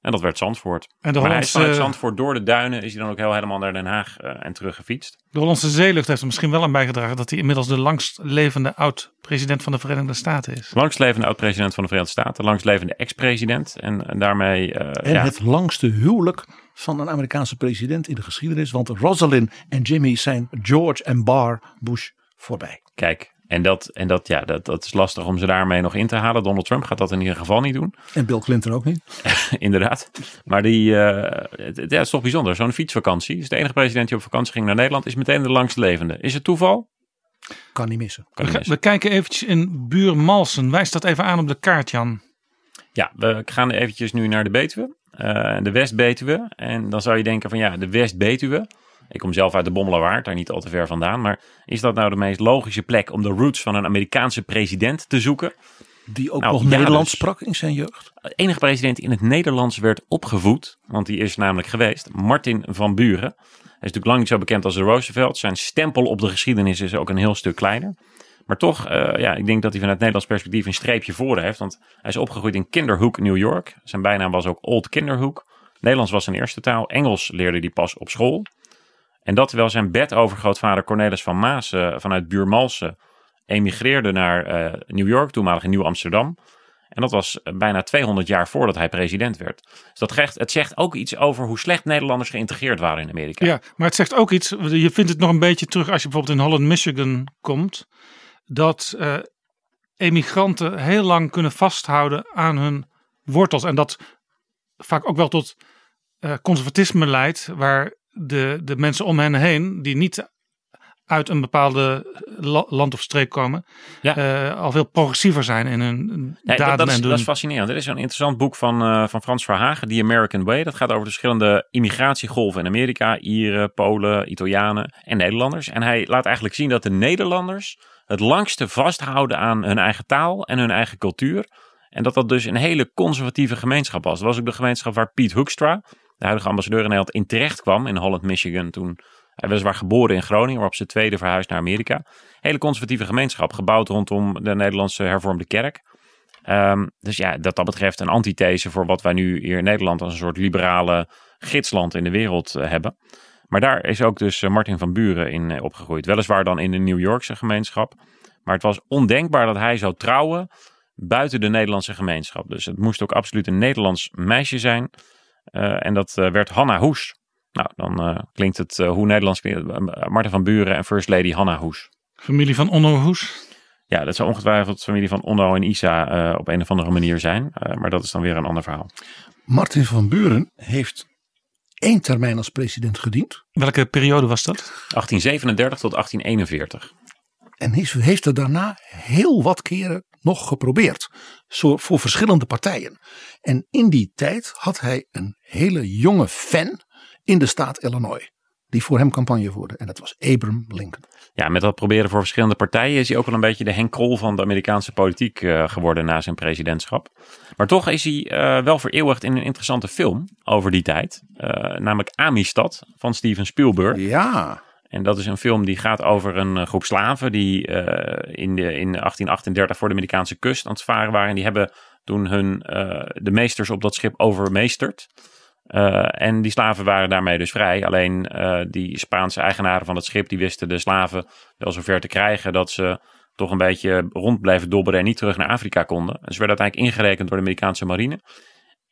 En dat werd Zandvoort. En de maar hij is Hollandse- vanuit Zandvoort door de duinen is hij dan ook heel helemaal naar Den Haag eh, en terug gefietst. De Hollandse zeelucht heeft er misschien wel aan bijgedragen dat hij inmiddels de langst levende oud-president van de Verenigde Staten is. Langstlevende oud-president van de Verenigde Staten. Langstlevende ex-president. En, en daarmee... eh, En ja, het langste huwelijk van een Amerikaanse president in de geschiedenis. Want Rosalind en Jimmy zijn George en Bar Bush voorbij. Kijk, en, dat, en dat, ja, dat, dat is lastig om ze daarmee nog in te halen. Donald Trump gaat dat in ieder geval niet doen. En Bill Clinton ook niet. Inderdaad. Maar die, eh, het, het- ja, het is toch bijzonder. Zo'n fietsvakantie. Is de enige president die op vakantie ging naar Nederland. Is meteen de langstlevende. Is het toeval? Kan niet missen. Kan We, niet missen. we kijken eventjes in Buurmalsen. Wijs dat even aan op de kaart, Jan. Ja, we gaan eventjes nu naar de Betuwe. eh, de West-Betuwe. En dan zou je denken van ja, de West-Betuwe. Ik kom zelf uit de Bommelerwaard, daar niet al te ver vandaan. Maar is dat nou de meest logische plek om de roots van een Amerikaanse president te zoeken? Die ook Nou, nog ja, Nederlands dus. sprak in zijn jeugd. De enige president die in het Nederlands werd opgevoed, want die is namelijk geweest, Martin van Buren. Hij is natuurlijk lang niet zo bekend als de Roosevelt. Zijn stempel op de geschiedenis is ook een heel stuk kleiner. Maar toch, eh, ja, ik denk dat hij vanuit Nederlands perspectief een streepje voor heeft. Want hij is opgegroeid in Kinderhook, New York. Zijn bijnaam was ook Old Kinderhook. Nederlands was zijn eerste taal. Engels leerde hij pas op school. En dat terwijl zijn bedovergrootvader Cornelis van Maas eh, vanuit Buurmalsen emigreerde naar eh, New York, toenmalig in Nieuw-Amsterdam. En dat was eh, bijna 200 jaar voordat hij president werd. Dus dat geeft, het zegt ook iets over hoe slecht Nederlanders geïntegreerd waren in Amerika. Ja, maar het zegt ook iets. Je vindt het nog een beetje terug als je bijvoorbeeld in Holland, Michigan komt. Dat emigranten heel lang kunnen vasthouden aan hun wortels. En dat vaak ook wel tot conservatisme leidt. Waar de, de mensen om hen heen, die niet uit een bepaalde la- land of streek komen, eh, al veel progressiever zijn in hun daden dat, dat, is, en doen. dat is fascinerend. Er is een interessant boek van, eh, van Frans Verhagen, The American Way. Dat gaat over de verschillende immigratiegolven in Amerika. Ieren, Polen, Italianen en Nederlanders. En hij laat eigenlijk zien dat de Nederlanders het langste vasthouden aan hun eigen taal en hun eigen cultuur. En dat dat dus een hele conservatieve gemeenschap was. Dat was ook de gemeenschap waar Piet Hoekstra, de huidige ambassadeur in Nederland, in terecht kwam in Holland, Michigan. Toen hij weliswaar geboren in Groningen, maar op zijn tweede verhuisd naar Amerika. Hele conservatieve gemeenschap, gebouwd rondom de Nederlandse hervormde kerk. Ehm, dus ja, dat dat betreft een antithese voor wat wij nu hier in Nederland als een soort liberale gidsland in de wereld eh, hebben. Maar daar is ook dus eh, Martin van Buren in eh, opgegroeid. Weliswaar dan in de New Yorkse gemeenschap. Maar het was ondenkbaar dat hij zou trouwen buiten de Nederlandse gemeenschap. Dus het moest ook absoluut een Nederlands meisje zijn. Eh, en dat eh, werd Hanna Hoes. Nou, dan eh, klinkt het hoe Nederlands klinkt. het. Martin van Buren en First Lady Hanna Hoes. Familie van Onno Hoes. Ja, dat zou ongetwijfeld familie van Onno en Isa eh, op een of andere manier zijn. Eh, maar dat is dan weer een ander verhaal. Martin van Buren heeft één termijn als president gediend. Welke periode was dat? 1837 tot 1841. En heeft- heeft het daarna heel wat keren nog geprobeerd. Voor verschillende partijen. En in die tijd had hij een hele jonge fan in de staat Illinois. die voor hem campagne voerde. En dat was Abraham Lincoln. Ja, met dat proberen voor verschillende partijen is hij ook wel een beetje de Henk Krol van de Amerikaanse politiek uh, geworden na zijn presidentschap. Maar toch is hij uh, wel vereeuwigd in een interessante film over die tijd. Uh, namelijk Amistad van Steven Spielberg. Ja. En dat is een film die gaat over een groep slaven die in, de, in 1838 voor de Amerikaanse kust aan het varen waren. En die hebben toen hun, de meesters op dat schip overmeesterd. En die slaven waren daarmee dus vrij. Alleen die Spaanse eigenaren van het schip die wisten de slaven wel zover te krijgen dat ze toch een beetje rond bleven dobberen en niet terug naar Afrika konden. En ze werden uiteindelijk ingerekend door de Amerikaanse marine.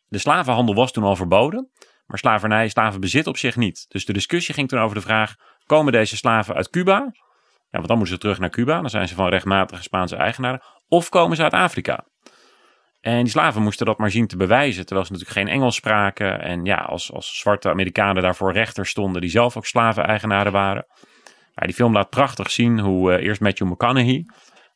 De slavenhandel was toen al verboden, maar slavernij, slavenbezit op zich niet. Dus de discussie ging toen over de vraag: komen deze slaven uit Cuba? Ja, want dan moeten ze terug naar Cuba, dan zijn ze van rechtmatige Spaanse eigenaren. Of komen ze uit Afrika? En die slaven moesten dat maar zien te bewijzen, terwijl ze natuurlijk geen Engels spraken. En ja, als, als zwarte Amerikanen daarvoor rechter stonden, die zelf ook slaven-eigenaren waren. Ja, die film laat prachtig zien hoe uh, eerst Matthew McConaughey,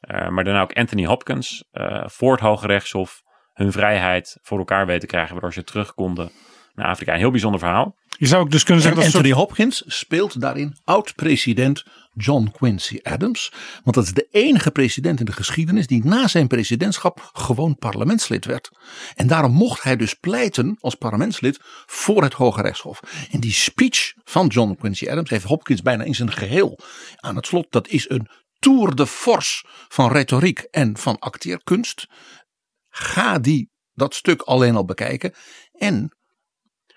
uh, maar daarna ook Anthony Hopkins, uh, voor het Hoge Rechtshof hun vrijheid voor elkaar weten krijgen, waardoor ze terug konden naar Afrika. Een heel bijzonder verhaal. Je zou ook dus kunnen zeggen en dat Anthony soort... Hopkins speelt daarin oud-president John Quincy Adams. Want dat is de enige president in de geschiedenis die na zijn presidentschap gewoon parlementslid werd. En daarom mocht hij dus pleiten als parlementslid voor het Hoge Rechtshof. En die speech van John Quincy Adams heeft Hopkins bijna in zijn geheel aan het slot. Dat is een tour de force van retoriek en van acteerkunst. Ga die dat stuk alleen al bekijken. En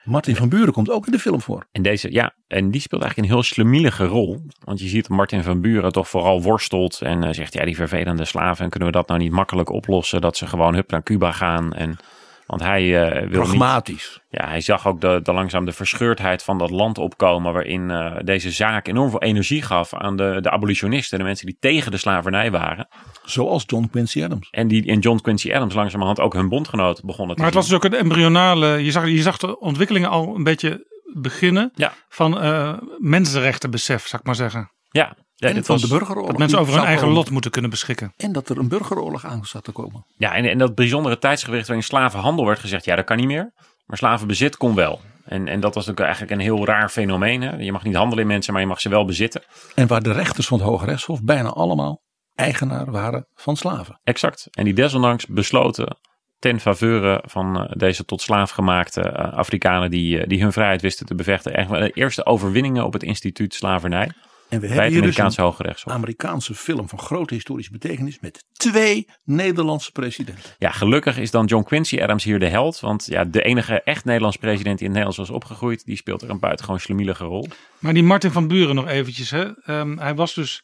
Martin van Buren komt ook in de film voor. En deze, ja, en die speelt eigenlijk een heel slemielige rol. Want je ziet Martin van Buren toch vooral worstelt en uh, zegt, ja, die vervelende slaven, kunnen we dat nou niet makkelijk oplossen? Dat ze gewoon hup naar Cuba gaan en... Want hij uh, wil Pragmatisch. Niet, ja, hij zag ook de, de langzaam de verscheurdheid van dat land opkomen. Waarin uh, deze zaak enorm veel energie gaf aan de, de abolitionisten. De mensen die tegen de slavernij waren. Zoals John Quincy Adams. En die in John Quincy Adams langzamerhand ook hun bondgenoot begonnen te Maar het was dus ook een embryonale. Je zag, je zag de ontwikkelingen al een beetje beginnen. Ja. Van uh, mensenrechtenbesef, zou ik maar zeggen. Ja, ja, en dit van was, de burgeroorlog. Dat mensen over hun eigen komen. lot moeten kunnen beschikken. En dat er een burgeroorlog aan zat te komen. Ja, en, en dat bijzondere tijdsgewicht waarin slavenhandel werd gezegd, ja, dat kan niet meer. Maar slavenbezit kon wel. En, en dat was ook eigenlijk een heel raar fenomeen. Hè? Je mag niet handelen in mensen, maar je mag ze wel bezitten. En waar de rechters van het Hoge Rechtshof bijna allemaal eigenaar waren van slaven. Exact. En die desondanks besloten ten faveur van uh, deze tot slaaf gemaakte uh, Afrikanen die, uh, die hun vrijheid wisten te bevechten. Eigenlijk de eerste overwinningen op het instituut slavernij. En we bij hebben het hier Amerikaanse dus een Amerikaanse film van grote historische betekenis met twee Nederlandse presidenten. Ja, gelukkig is dan John Quincy Adams hier de held. Want ja, de enige echt Nederlands president die in het Nederlands was opgegroeid, die speelt er een buitengewoon slemielige rol. Maar die Martin van Buren nog eventjes. Hè? Um, hij was dus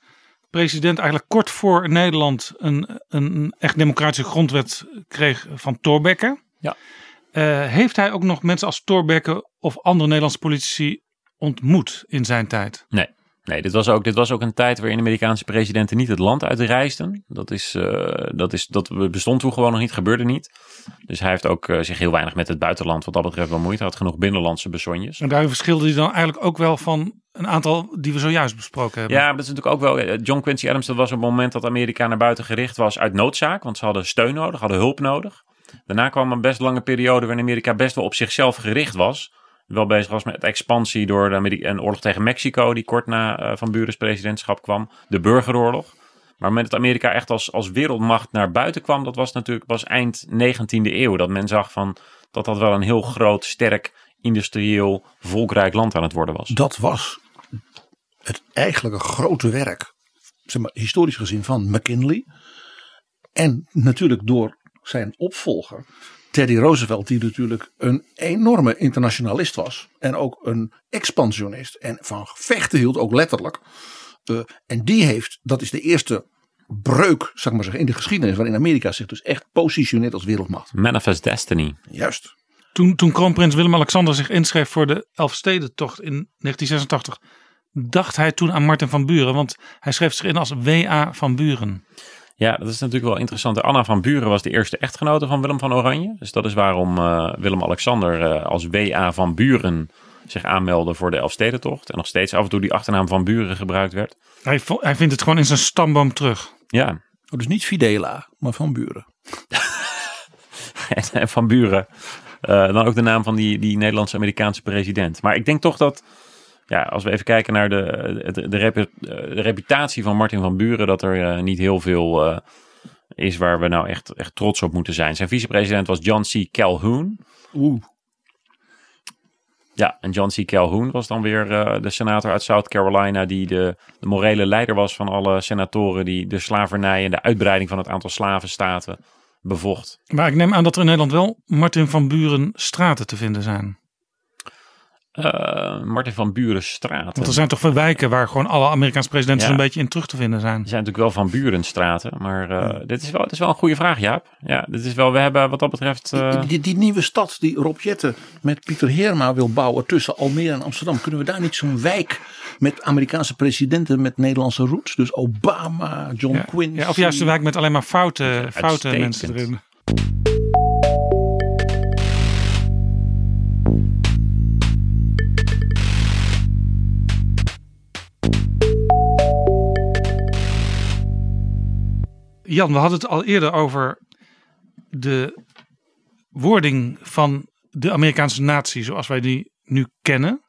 president eigenlijk kort voor Nederland een, een echt democratische grondwet kreeg van Thorbecke. Ja. Uh, heeft hij ook nog mensen als Thorbecke of andere Nederlandse politici ontmoet in zijn tijd? Nee. Nee, dit was, ook, dit was ook een tijd waarin Amerikaanse presidenten niet het land uitreisden. Dat, is, uh, dat, is, dat bestond toen gewoon nog niet, gebeurde niet. Dus hij heeft ook uh, zich heel weinig met het buitenland wat dat betreft bemoeid. Hij had genoeg binnenlandse besonjes. En daar verschilde hij dan eigenlijk ook wel van een aantal die we zojuist besproken hebben. Ja, dat is natuurlijk ook wel... eh, John Quincy Adams, dat was een moment dat Amerika naar buiten gericht was uit noodzaak. Want ze hadden steun nodig, hadden hulp nodig. Daarna kwam een best lange periode waarin Amerika best wel op zichzelf gericht was wel bezig was met expansie door de Ameri een oorlog tegen Mexico, die kort na uh, Van Burens presidentschap kwam. De burgeroorlog. Maar op het Amerika echt als, als wereldmacht naar buiten kwam, dat was natuurlijk pas eind 19e eeuw. Dat men zag van dat dat wel een heel groot, sterk, industrieel, volkrijk land aan het worden was. Dat was het eigenlijke grote werk, zeg maar, historisch gezien, van McKinley. En natuurlijk door zijn opvolger, Teddy Roosevelt, die natuurlijk een enorme internationalist was. En ook een expansionist. En van vechten hield, ook letterlijk. Uh, en die heeft, dat is de eerste breuk, ik maar zeggen, in de geschiedenis. Waarin Amerika zich dus echt positioneert als wereldmacht. Manifest Destiny. Juist. Toen, toen kroonprins Willem-Alexander zich inschreef voor de Elfstedentocht in 1986. Dacht hij toen aan Martin van Buren. Want hij schreef zich in als W.A. van Buren. Ja, dat is natuurlijk wel interessant. Anna van Buren was de eerste echtgenote van Willem van Oranje. Dus dat is waarom uh, Willem-Alexander uh, als W.A. van Buren zich aanmeldde voor de Elfstedentocht. En nog steeds af en toe die achternaam van Buren gebruikt werd. Hij, hij vindt het gewoon in zijn stamboom terug. Ja. Oh, dus niet Fidela, maar van Buren. en van Buren. Uh, dan ook de naam van die, die Nederlandse-Amerikaanse president. Maar ik denk toch dat ja, als we even kijken naar de, de, de, repu- de reputatie van Martin van Buren, dat er eh, niet heel veel eh, is waar we nou echt, echt trots op moeten zijn. Zijn vicepresident was John C. Calhoun. Oeh. Ja, en John C. Calhoun was dan weer eh, de senator uit South Carolina, die de, de morele leider was van alle senatoren die de slavernij en de uitbreiding van het aantal slavenstaten bevocht. Maar ik neem aan dat er in Nederland wel Martin van Buren straten te vinden zijn. Eh, Martin van Buren straten. Want er zijn toch veel wijken waar gewoon alle Amerikaanse presidenten Ja. een beetje in terug te vinden zijn. Er zijn natuurlijk wel van burenstraten, maar eh, dit, is wel, dit is wel een goede vraag, Jaap. Ja, dit is wel, we hebben wat dat betreft... eh, Die, die nieuwe stad die Rob Jetten met Pieter Heerma wil bouwen tussen Almere en Amsterdam. Kunnen we daar niet zo'n wijk met Amerikaanse presidenten met Nederlandse roots? Dus Obama, John Ja, Quincy. ja, of juist een wijk met alleen maar foute, foute mensen erin. Jan, we hadden het al eerder over de wording van de Amerikaanse natie zoals wij die nu kennen.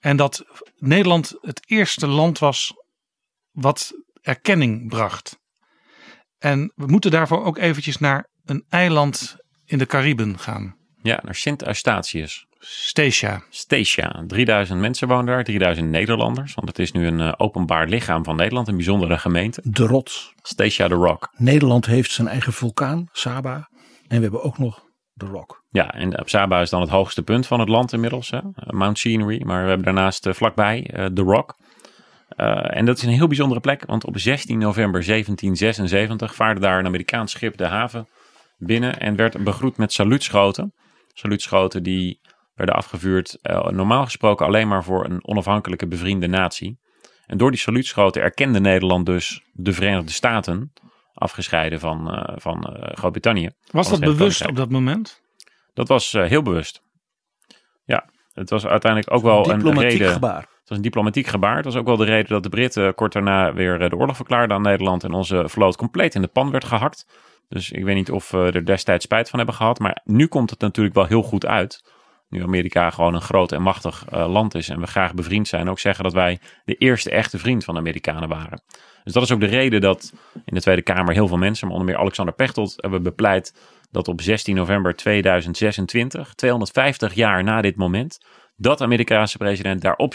En dat Nederland het eerste land was wat erkenning bracht. En we moeten daarvoor ook eventjes naar een eiland in de Cariben gaan. ja, naar Sint Eustatius. Statia. 3000 mensen wonen daar, 3000 Nederlanders. Want het is nu een eh, openbaar lichaam van Nederland, een bijzondere gemeente. De rots. Statia the Rock. Nederland heeft zijn eigen vulkaan, Saba. En we hebben ook nog de Rock. Ja, en op Saba is dan het hoogste punt van het land inmiddels. Hè? eh, Mount Scenery. Maar we hebben daarnaast eh, vlakbij eh, The Rock. Eh, en dat is een heel bijzondere plek. Want op 16 november 1776 vaarde daar een Amerikaans schip de haven binnen. En werd begroet met saluutschoten. Saluutschoten die werden afgevuurd eh, normaal gesproken alleen maar voor een onafhankelijke bevriende natie. En door die saluutschoten erkende Nederland dus de Verenigde Staten. Afgescheiden van, eh, van eh, Groot-Brittannië. Was dat bewust op dat moment? Dat was eh, heel bewust. Ja, het was uiteindelijk ook wel een Diplomatiek reden. gebaar. Het was een diplomatiek gebaar. Het was ook wel de reden dat de Britten kort daarna weer de oorlog verklaarden aan Nederland. En onze vloot compleet in de pan werd gehakt. Dus ik weet niet of we er destijds spijt van hebben gehad. Maar nu komt het natuurlijk wel heel goed uit. Nu Amerika gewoon een groot en machtig eh, land is. En we graag bevriend zijn. Ook zeggen dat wij de eerste echte vriend van de Amerikanen waren. Dus dat is ook de reden dat in de Tweede Kamer heel veel mensen, maar onder meer Alexander Pechtold, hebben bepleit dat op 16 november 2026, 250 jaar na dit moment, dat Amerikaanse president daar op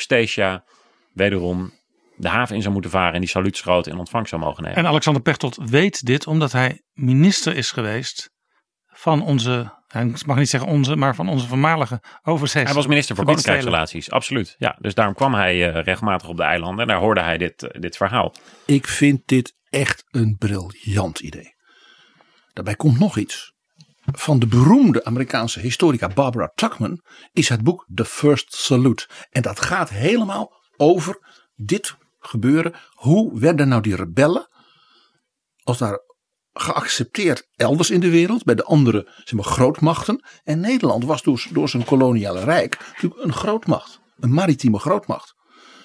wederom de haven in zou moeten varen en die saluutschoten in ontvangst zou mogen nemen. En Alexander Pechtold weet dit omdat hij minister is geweest van onze, ik mag niet zeggen onze, maar van onze voormalige overzees. Hij was minister voor koninkrijksrelaties, absoluut. Ja, dus daarom kwam hij eh, regelmatig op de eilanden en daar hoorde hij dit, eh, dit verhaal. Ik vind dit echt een briljant idee. Daarbij komt nog iets. Van de beroemde Amerikaanse historica Barbara Tuchman is het boek The First Salute. En dat gaat helemaal over dit gebeuren. Hoe werden nou die rebellen, als daar geaccepteerd elders in de wereld, bij de andere zeg maar, grootmachten. En Nederland was dus door zijn koloniale rijk natuurlijk een grootmacht, een maritieme grootmacht.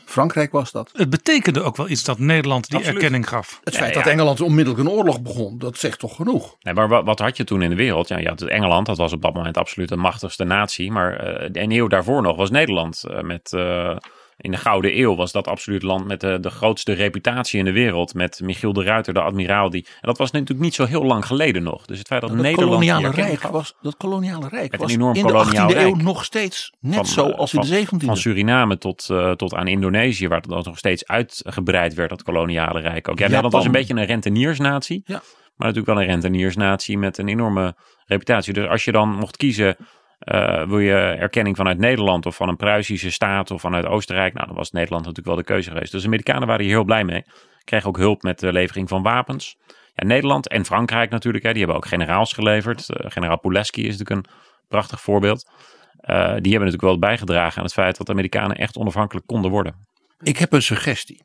Frankrijk was dat. Het betekende ook wel iets dat Nederland die Absoluut. erkenning gaf. Het Ja, feit ja. dat Engeland onmiddellijk een oorlog begon, dat zegt toch genoeg. Nee, maar wat, wat had je toen in de wereld? Ja, je had Engeland, dat was op dat moment absoluut de machtigste natie. Maar eh, de eeuw daarvoor nog was Nederland. eh, met, eh, in de Gouden Eeuw was dat absoluut land met de, de grootste reputatie in de wereld. Met Michiel de Ruiter, de admiraal. Die, en dat was natuurlijk niet zo heel lang geleden nog. Dus het feit dat, Dat Nederland koloniale rijk was, dat koloniale rijk was in de koloniaal 18e eeuw nog steeds net van, zo eh, als in de 17e. Van Suriname tot, eh, tot aan Indonesië, waar dat nog steeds uitgebreid werd, dat koloniale rijk ook. Ja, Nederland was een beetje een renteniersnatie. Ja. Maar natuurlijk wel een renteniersnatie met een enorme reputatie. Dus als je dan mocht kiezen, eh, wil je erkenning vanuit Nederland of van een Pruisische staat of vanuit Oostenrijk? Nou, dan was Nederland natuurlijk wel de keuze geweest. Dus de Amerikanen waren hier heel blij mee. Kregen ook hulp met de levering van wapens. Ja, Nederland en Frankrijk natuurlijk, hè, die hebben ook generaals geleverd. Eh, generaal Pulaski is natuurlijk een prachtig voorbeeld. Eh, die hebben natuurlijk wel bijgedragen aan het feit dat de Amerikanen echt onafhankelijk konden worden. Ik heb een suggestie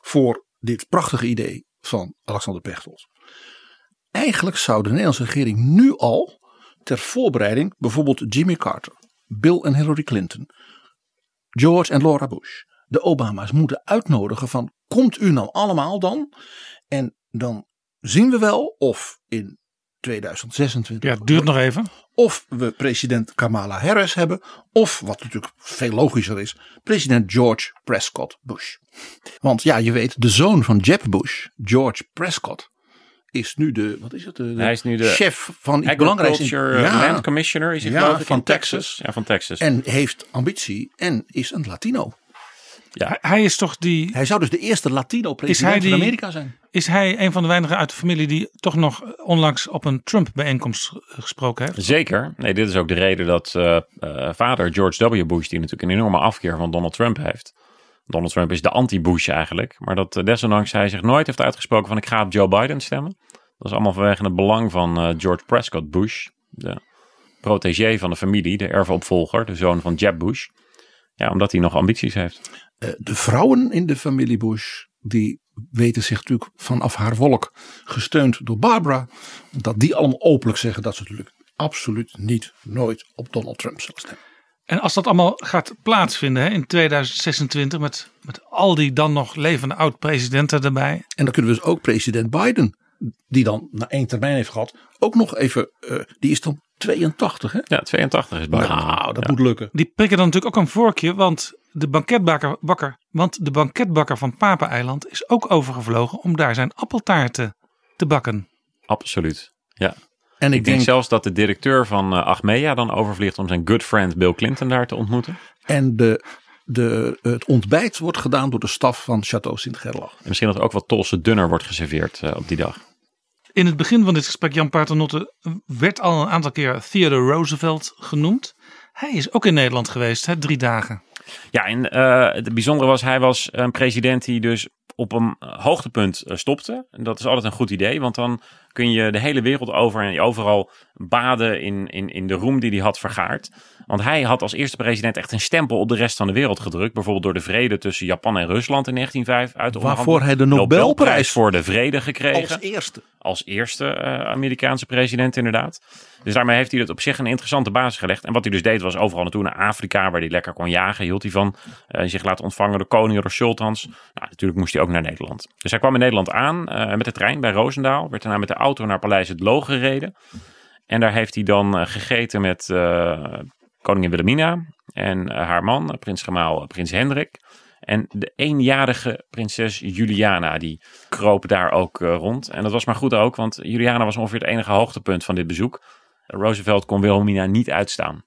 voor dit prachtige idee van Alexander Pechtold. Eigenlijk zou de Nederlandse regering nu al ter voorbereiding bijvoorbeeld Jimmy Carter, Bill en Hillary Clinton, George en Laura Bush, de Obama's moeten uitnodigen van komt u nou allemaal dan? En dan zien we wel of in 2026. Ja, het duurt nog even. Of we president Kamala Harris hebben. Of, wat natuurlijk veel logischer is, president George Prescott Bush. Want ja, je weet, de zoon van Jeb Bush, George Prescott, is nu de, wat is het? De, de Hij is nu de chef van iets belangrijks. Agriculture uh, Land Commissioner is hij Ja, geloof ik van in Texas. Ja, van Texas. En heeft ambitie en is een Latino. Ja. Hij is toch die. Hij zou dus de eerste Latino Is hij president die, van Amerika zijn. Is hij een van de weinigen uit de familie die toch nog onlangs op een Trump-bijeenkomst gesproken heeft? Zeker. Nee, dit is ook de reden dat eh, eh, vader George W. Bush, die natuurlijk een enorme afkeer van Donald Trump heeft. Donald Trump is de anti-Bush eigenlijk. Maar dat eh, desondanks hij zich nooit heeft uitgesproken van ik ga op Joe Biden stemmen. Dat is allemaal vanwege het belang van eh, George Prescott Bush. De protégé van de familie, de erfopvolger, de zoon van Jeb Bush. Ja, omdat hij nog ambities heeft. Eh, de vrouwen in de familie Bush, die weten zich natuurlijk vanaf haar wolk, gesteund door Barbara, dat die allemaal openlijk zeggen dat ze natuurlijk absoluut niet, nooit op Donald Trump zullen stemmen. En als dat allemaal gaat plaatsvinden hè, in 2026 met, met al die dan nog levende oud-presidenten erbij. En dan kunnen we dus ook president Biden, die dan na één termijn heeft gehad, ook nog even, eh, die is dan 82 hè? Ja, 82 is Biden. Nou, dat Ja. moet lukken. Die prikken dan natuurlijk ook een vorkje, want de banketbakker, bakker, want de banketbakker van Papa-eiland is ook overgevlogen om daar zijn appeltaarten te bakken. Absoluut. Ja. En Ik, ik, denk denk, zelfs dat de directeur van eh, Achmea dan overvliegt om zijn good friend Bill Clinton daar te ontmoeten. en de, de, het ontbijt wordt gedaan door de staf van Château Sint-Gerlach. En misschien dat er ook wat Tolse dunner wordt geserveerd eh, op die dag. In het begin van dit gesprek, Jan Paternotte, werd al een aantal keer Theodore Roosevelt genoemd. Hij is ook in Nederland geweest, hè, drie dagen. Ja, en eh, het bijzondere was, hij was een president die dus op een hoogtepunt eh, stopte. En dat is altijd een goed idee, want dan kun je de hele wereld over en overal baden in, in, in de roem die hij had vergaard. Want hij had als eerste president echt een stempel op de rest van de wereld gedrukt. Bijvoorbeeld door de vrede tussen Japan en Rusland in 1905. Uit Waarvoor hij de. Nobelprijs voor de vrede gekregen. Als eerste. als eerste eh, Amerikaanse president inderdaad. Dus daarmee heeft hij het op zich een interessante basis gelegd. En wat hij dus deed was overal naartoe naar Afrika, waar hij lekker kon jagen, hield hij van. Eh, zich laten ontvangen door koningen, door sultans. Nou, natuurlijk moest hij ook naar Nederland. Dus hij kwam in Nederland aan eh, met de trein bij Roosendaal. Werd daarna met de auto naar Paleis het Loo gereden. En daar heeft hij dan gegeten met koningin Wilhelmina en eh, haar man, prins Gemaal, eh, prins Hendrik. En de eenjarige prinses Juliana, die kroop daar ook eh, rond. En dat was maar goed ook, want Juliana was ongeveer het enige hoogtepunt van dit bezoek. Roosevelt kon Wilhelmina niet uitstaan.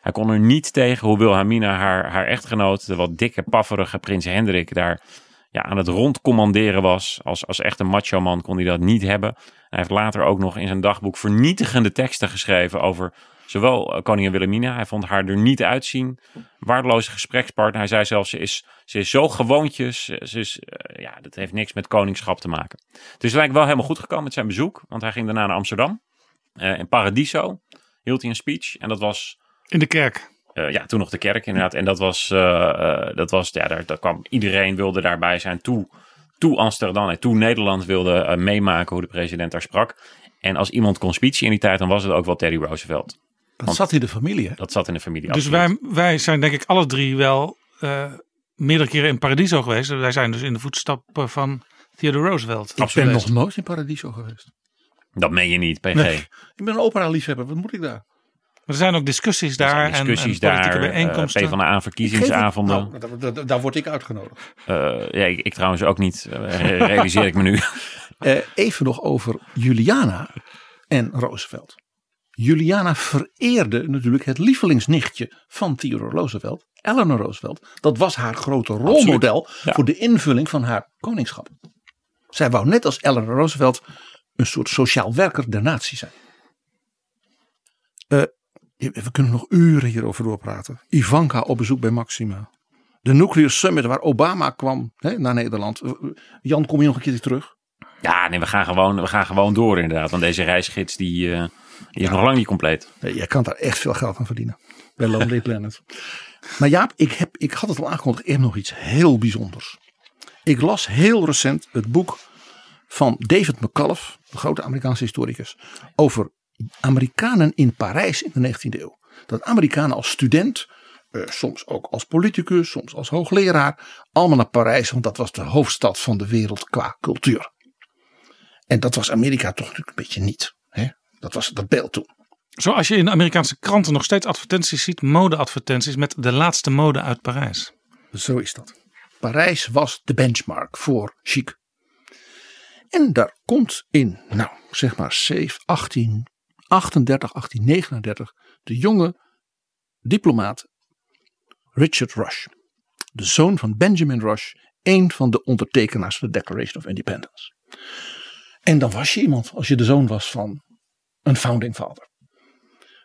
Hij kon er niet tegen hoe Wilhelmina haar, haar echtgenoot, de wat dikke, pafferige prins Hendrik, daar ja, aan het rondcommanderen was. Als, als echte macho man kon hij dat niet hebben. Hij heeft later ook nog in zijn dagboek vernietigende teksten geschreven over zowel eh, koningin Wilhelmina. Hij vond haar er niet uitzien. Waardeloze gesprekspartner. Hij zei zelfs, ze is, ze is zo gewoontjes. Ze is, eh, ja, dat heeft niks met koningschap te maken. Dus het lijkt wel helemaal goed gekomen met zijn bezoek. Want hij ging daarna naar Amsterdam. Eh, in Paradiso hield hij een speech. En dat was In de kerk. ja, toen nog de kerk inderdaad. En dat was, dat was ja, daar, daar kwam iedereen wilde daarbij zijn. Toe, toe Amsterdam en toe Nederland wilde meemaken hoe de president daar sprak. En als iemand kon speechen in die tijd, dan was het ook wel Teddy Roosevelt. Dat zat in de familie. Hè? Dat zat in de familie. Dus absoluut. wij, wij zijn denk ik alle drie wel eh, meerdere keren in Paradiso geweest. Wij zijn dus in de voetstappen van Theodore Roosevelt. Ik ben geweest. nog nooit in Paradiso geweest. Dat meen je niet, PG. Nee. Ik ben een opera-liefhebber. Wat moet ik daar? Maar er zijn ook discussies daar Er zijn discussies en, en politieke daar, bijeenkomsten. uh, PvdA-verkiezingsavonden. Nou, daar, daar, daar word ik uitgenodigd. Uh, ja, ik, ik, trouwens ook niet, uh, realiseer ik me nu. Uh, even nog over Juliana en Roosevelt. Juliana vereerde natuurlijk het lievelingsnichtje van Theodore Roosevelt, Eleanor Roosevelt. Dat was haar grote rolmodel ja. voor de invulling van haar koningschap. Zij wou net als Eleanor Roosevelt een soort sociaal werker der natie zijn. Uh, we kunnen nog uren hierover doorpraten. Ivanka op bezoek bij Maxima. De Nuclear Summit waar Obama kwam hè, naar Nederland. Jan, kom je nog een keer terug? Ja, nee, we gaan gewoon, we gaan gewoon door inderdaad. Want deze reisgids die, uh, die is nog lang niet compleet. Nee, jij kan daar echt veel geld aan verdienen. Bij Lonely Planet. Maar Jaap, ik, heb, ik had het al aangekondigd. Ik heb nog iets heel bijzonders. Ik las heel recent het boek van David McCullough, de grote Amerikaanse historicus, over Amerikanen in Parijs in de 19e eeuw. Dat Amerikanen als student, eh, soms ook als politicus, soms als hoogleraar, allemaal naar Parijs, want dat was de hoofdstad van de wereld qua cultuur. En dat was Amerika toch natuurlijk een beetje niet. Dat was dat beeld toen. Zoals je in de Amerikaanse kranten nog steeds advertenties ziet, modeadvertenties met de laatste mode uit Parijs. Zo is dat. Parijs was de benchmark voor chic. En daar komt in, nou zeg maar 1838, 1839, de jonge diplomaat Richard Rush. De zoon van Benjamin Rush, een van de ondertekenaars van de Declaration of Independence. En dan was je iemand als je de zoon was van een founding father.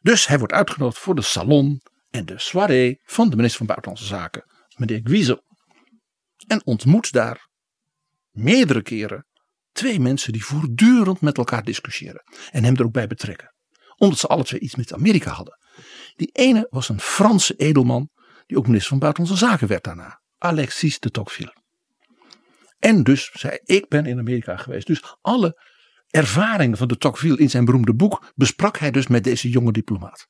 Dus hij wordt uitgenodigd voor de salon en de soirée van de minister van Buitenlandse Zaken, meneer Guizot. En ontmoet daar meerdere keren twee mensen die voortdurend met elkaar discussiëren. En hem er ook bij betrekken. Omdat ze alle twee iets met Amerika hadden. Die ene was een Franse edelman, die ook minister van Buitenlandse Zaken werd daarna. Alexis de Tocqueville. En dus zei ik ben in Amerika geweest. Dus alle ervaringen van de Tocqueville in zijn beroemde boek besprak hij dus met deze jonge diplomaat.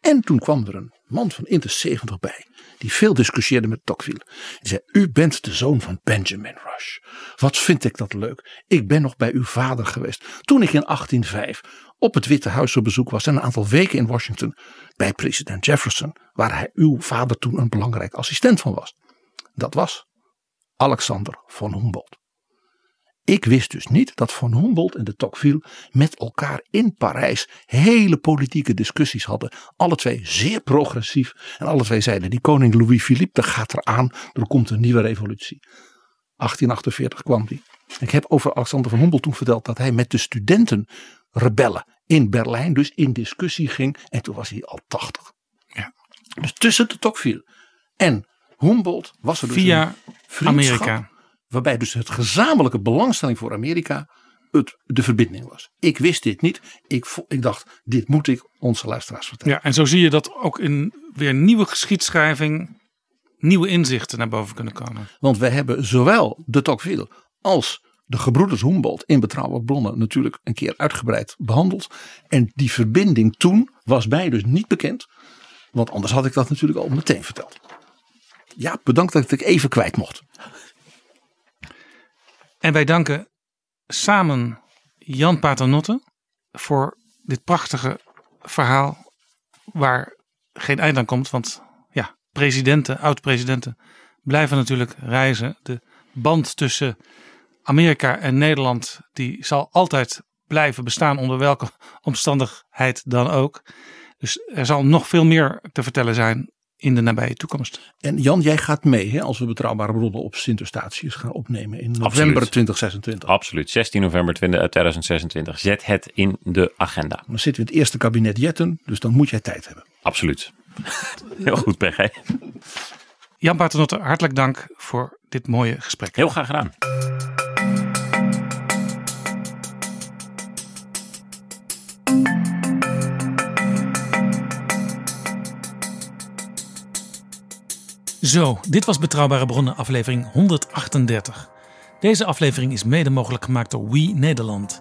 En toen kwam er een man van in de 70 bij, die veel discussieerde met Tocqueville. Die zei: U bent de zoon van Benjamin Rush. Wat vind ik dat leuk? Ik ben nog bij uw vader geweest. Toen ik in 1805 op het Witte Huis op bezoek was en een aantal weken in Washington bij president Jefferson, waar hij uw vader toen een belangrijk assistent van was. Dat was Alexander von Humboldt. Ik wist dus niet dat Van Humboldt en de Tocqueville met elkaar in Parijs hele politieke discussies hadden. Alle twee zeer progressief. En alle twee zeiden: die koning Louis-Philippe, dat gaat eraan. Er komt een nieuwe revolutie. 1848 kwam die. Ik heb over Alexander van Humboldt toen verteld dat hij met de studenten rebellen in Berlijn dus in discussie ging. En toen was hij al 80. Ja. Dus tussen de Tocqueville en Humboldt was er dus Via Amerika. Waarbij dus het gezamenlijke belangstelling voor Amerika het, de verbinding was. Ik wist dit niet. Ik, ik dacht, dit moet ik onze luisteraars vertellen. Ja, en zo zie je dat ook in weer nieuwe geschiedschrijving nieuwe inzichten naar boven kunnen komen. Want we hebben zowel de Tocqueville als de gebroeders Humboldt in Betrouwbare Bronnen natuurlijk een keer uitgebreid behandeld. En die verbinding toen was mij dus niet bekend. Want anders had ik dat natuurlijk al meteen verteld. Ja, bedankt dat ik even kwijt mocht. En wij danken samen Jan Paternotte voor dit prachtige verhaal waar geen eind aan komt. Want ja, presidenten, oud-presidenten blijven natuurlijk reizen. De band tussen Amerika en Nederland die zal altijd blijven bestaan onder welke omstandigheid dan ook. Dus er zal nog veel meer te vertellen zijn in de nabije toekomst. En Jan, jij gaat mee hè, als we betrouwbare bronnen op Sint Eustatius gaan opnemen in november Absoluut. 2026. Absoluut. 16 november 20 eh, 2026. Zet het in de agenda. Dan zitten we in het eerste kabinet Jetten, dus dan moet jij tijd hebben. Absoluut. Heel goed, PG. Jan Paternotte, hartelijk dank voor dit mooie gesprek. Heel graag gedaan. Zo, dit was Betrouwbare Bronnen aflevering 138. Deze aflevering is mede mogelijk gemaakt door We Nederland.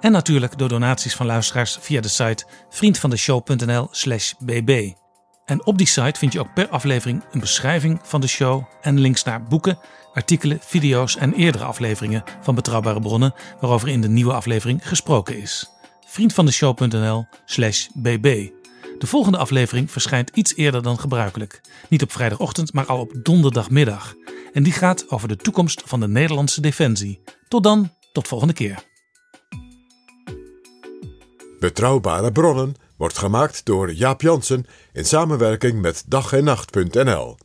En natuurlijk door donaties van luisteraars via de site vriendvandeshow.nl slash bb. En op die site vind je ook per aflevering een beschrijving van de show en links naar boeken, artikelen, video's en eerdere afleveringen van Betrouwbare Bronnen waarover in de nieuwe aflevering gesproken is. vriendvandeshow.nl slash bb. De volgende aflevering verschijnt iets eerder dan gebruikelijk. Niet op vrijdagochtend, maar al op donderdagmiddag. En die gaat over de toekomst van de Nederlandse defensie. Tot dan, tot volgende keer. Betrouwbare bronnen wordt gemaakt door Jaap Jansen in samenwerking met dag en nacht.nl.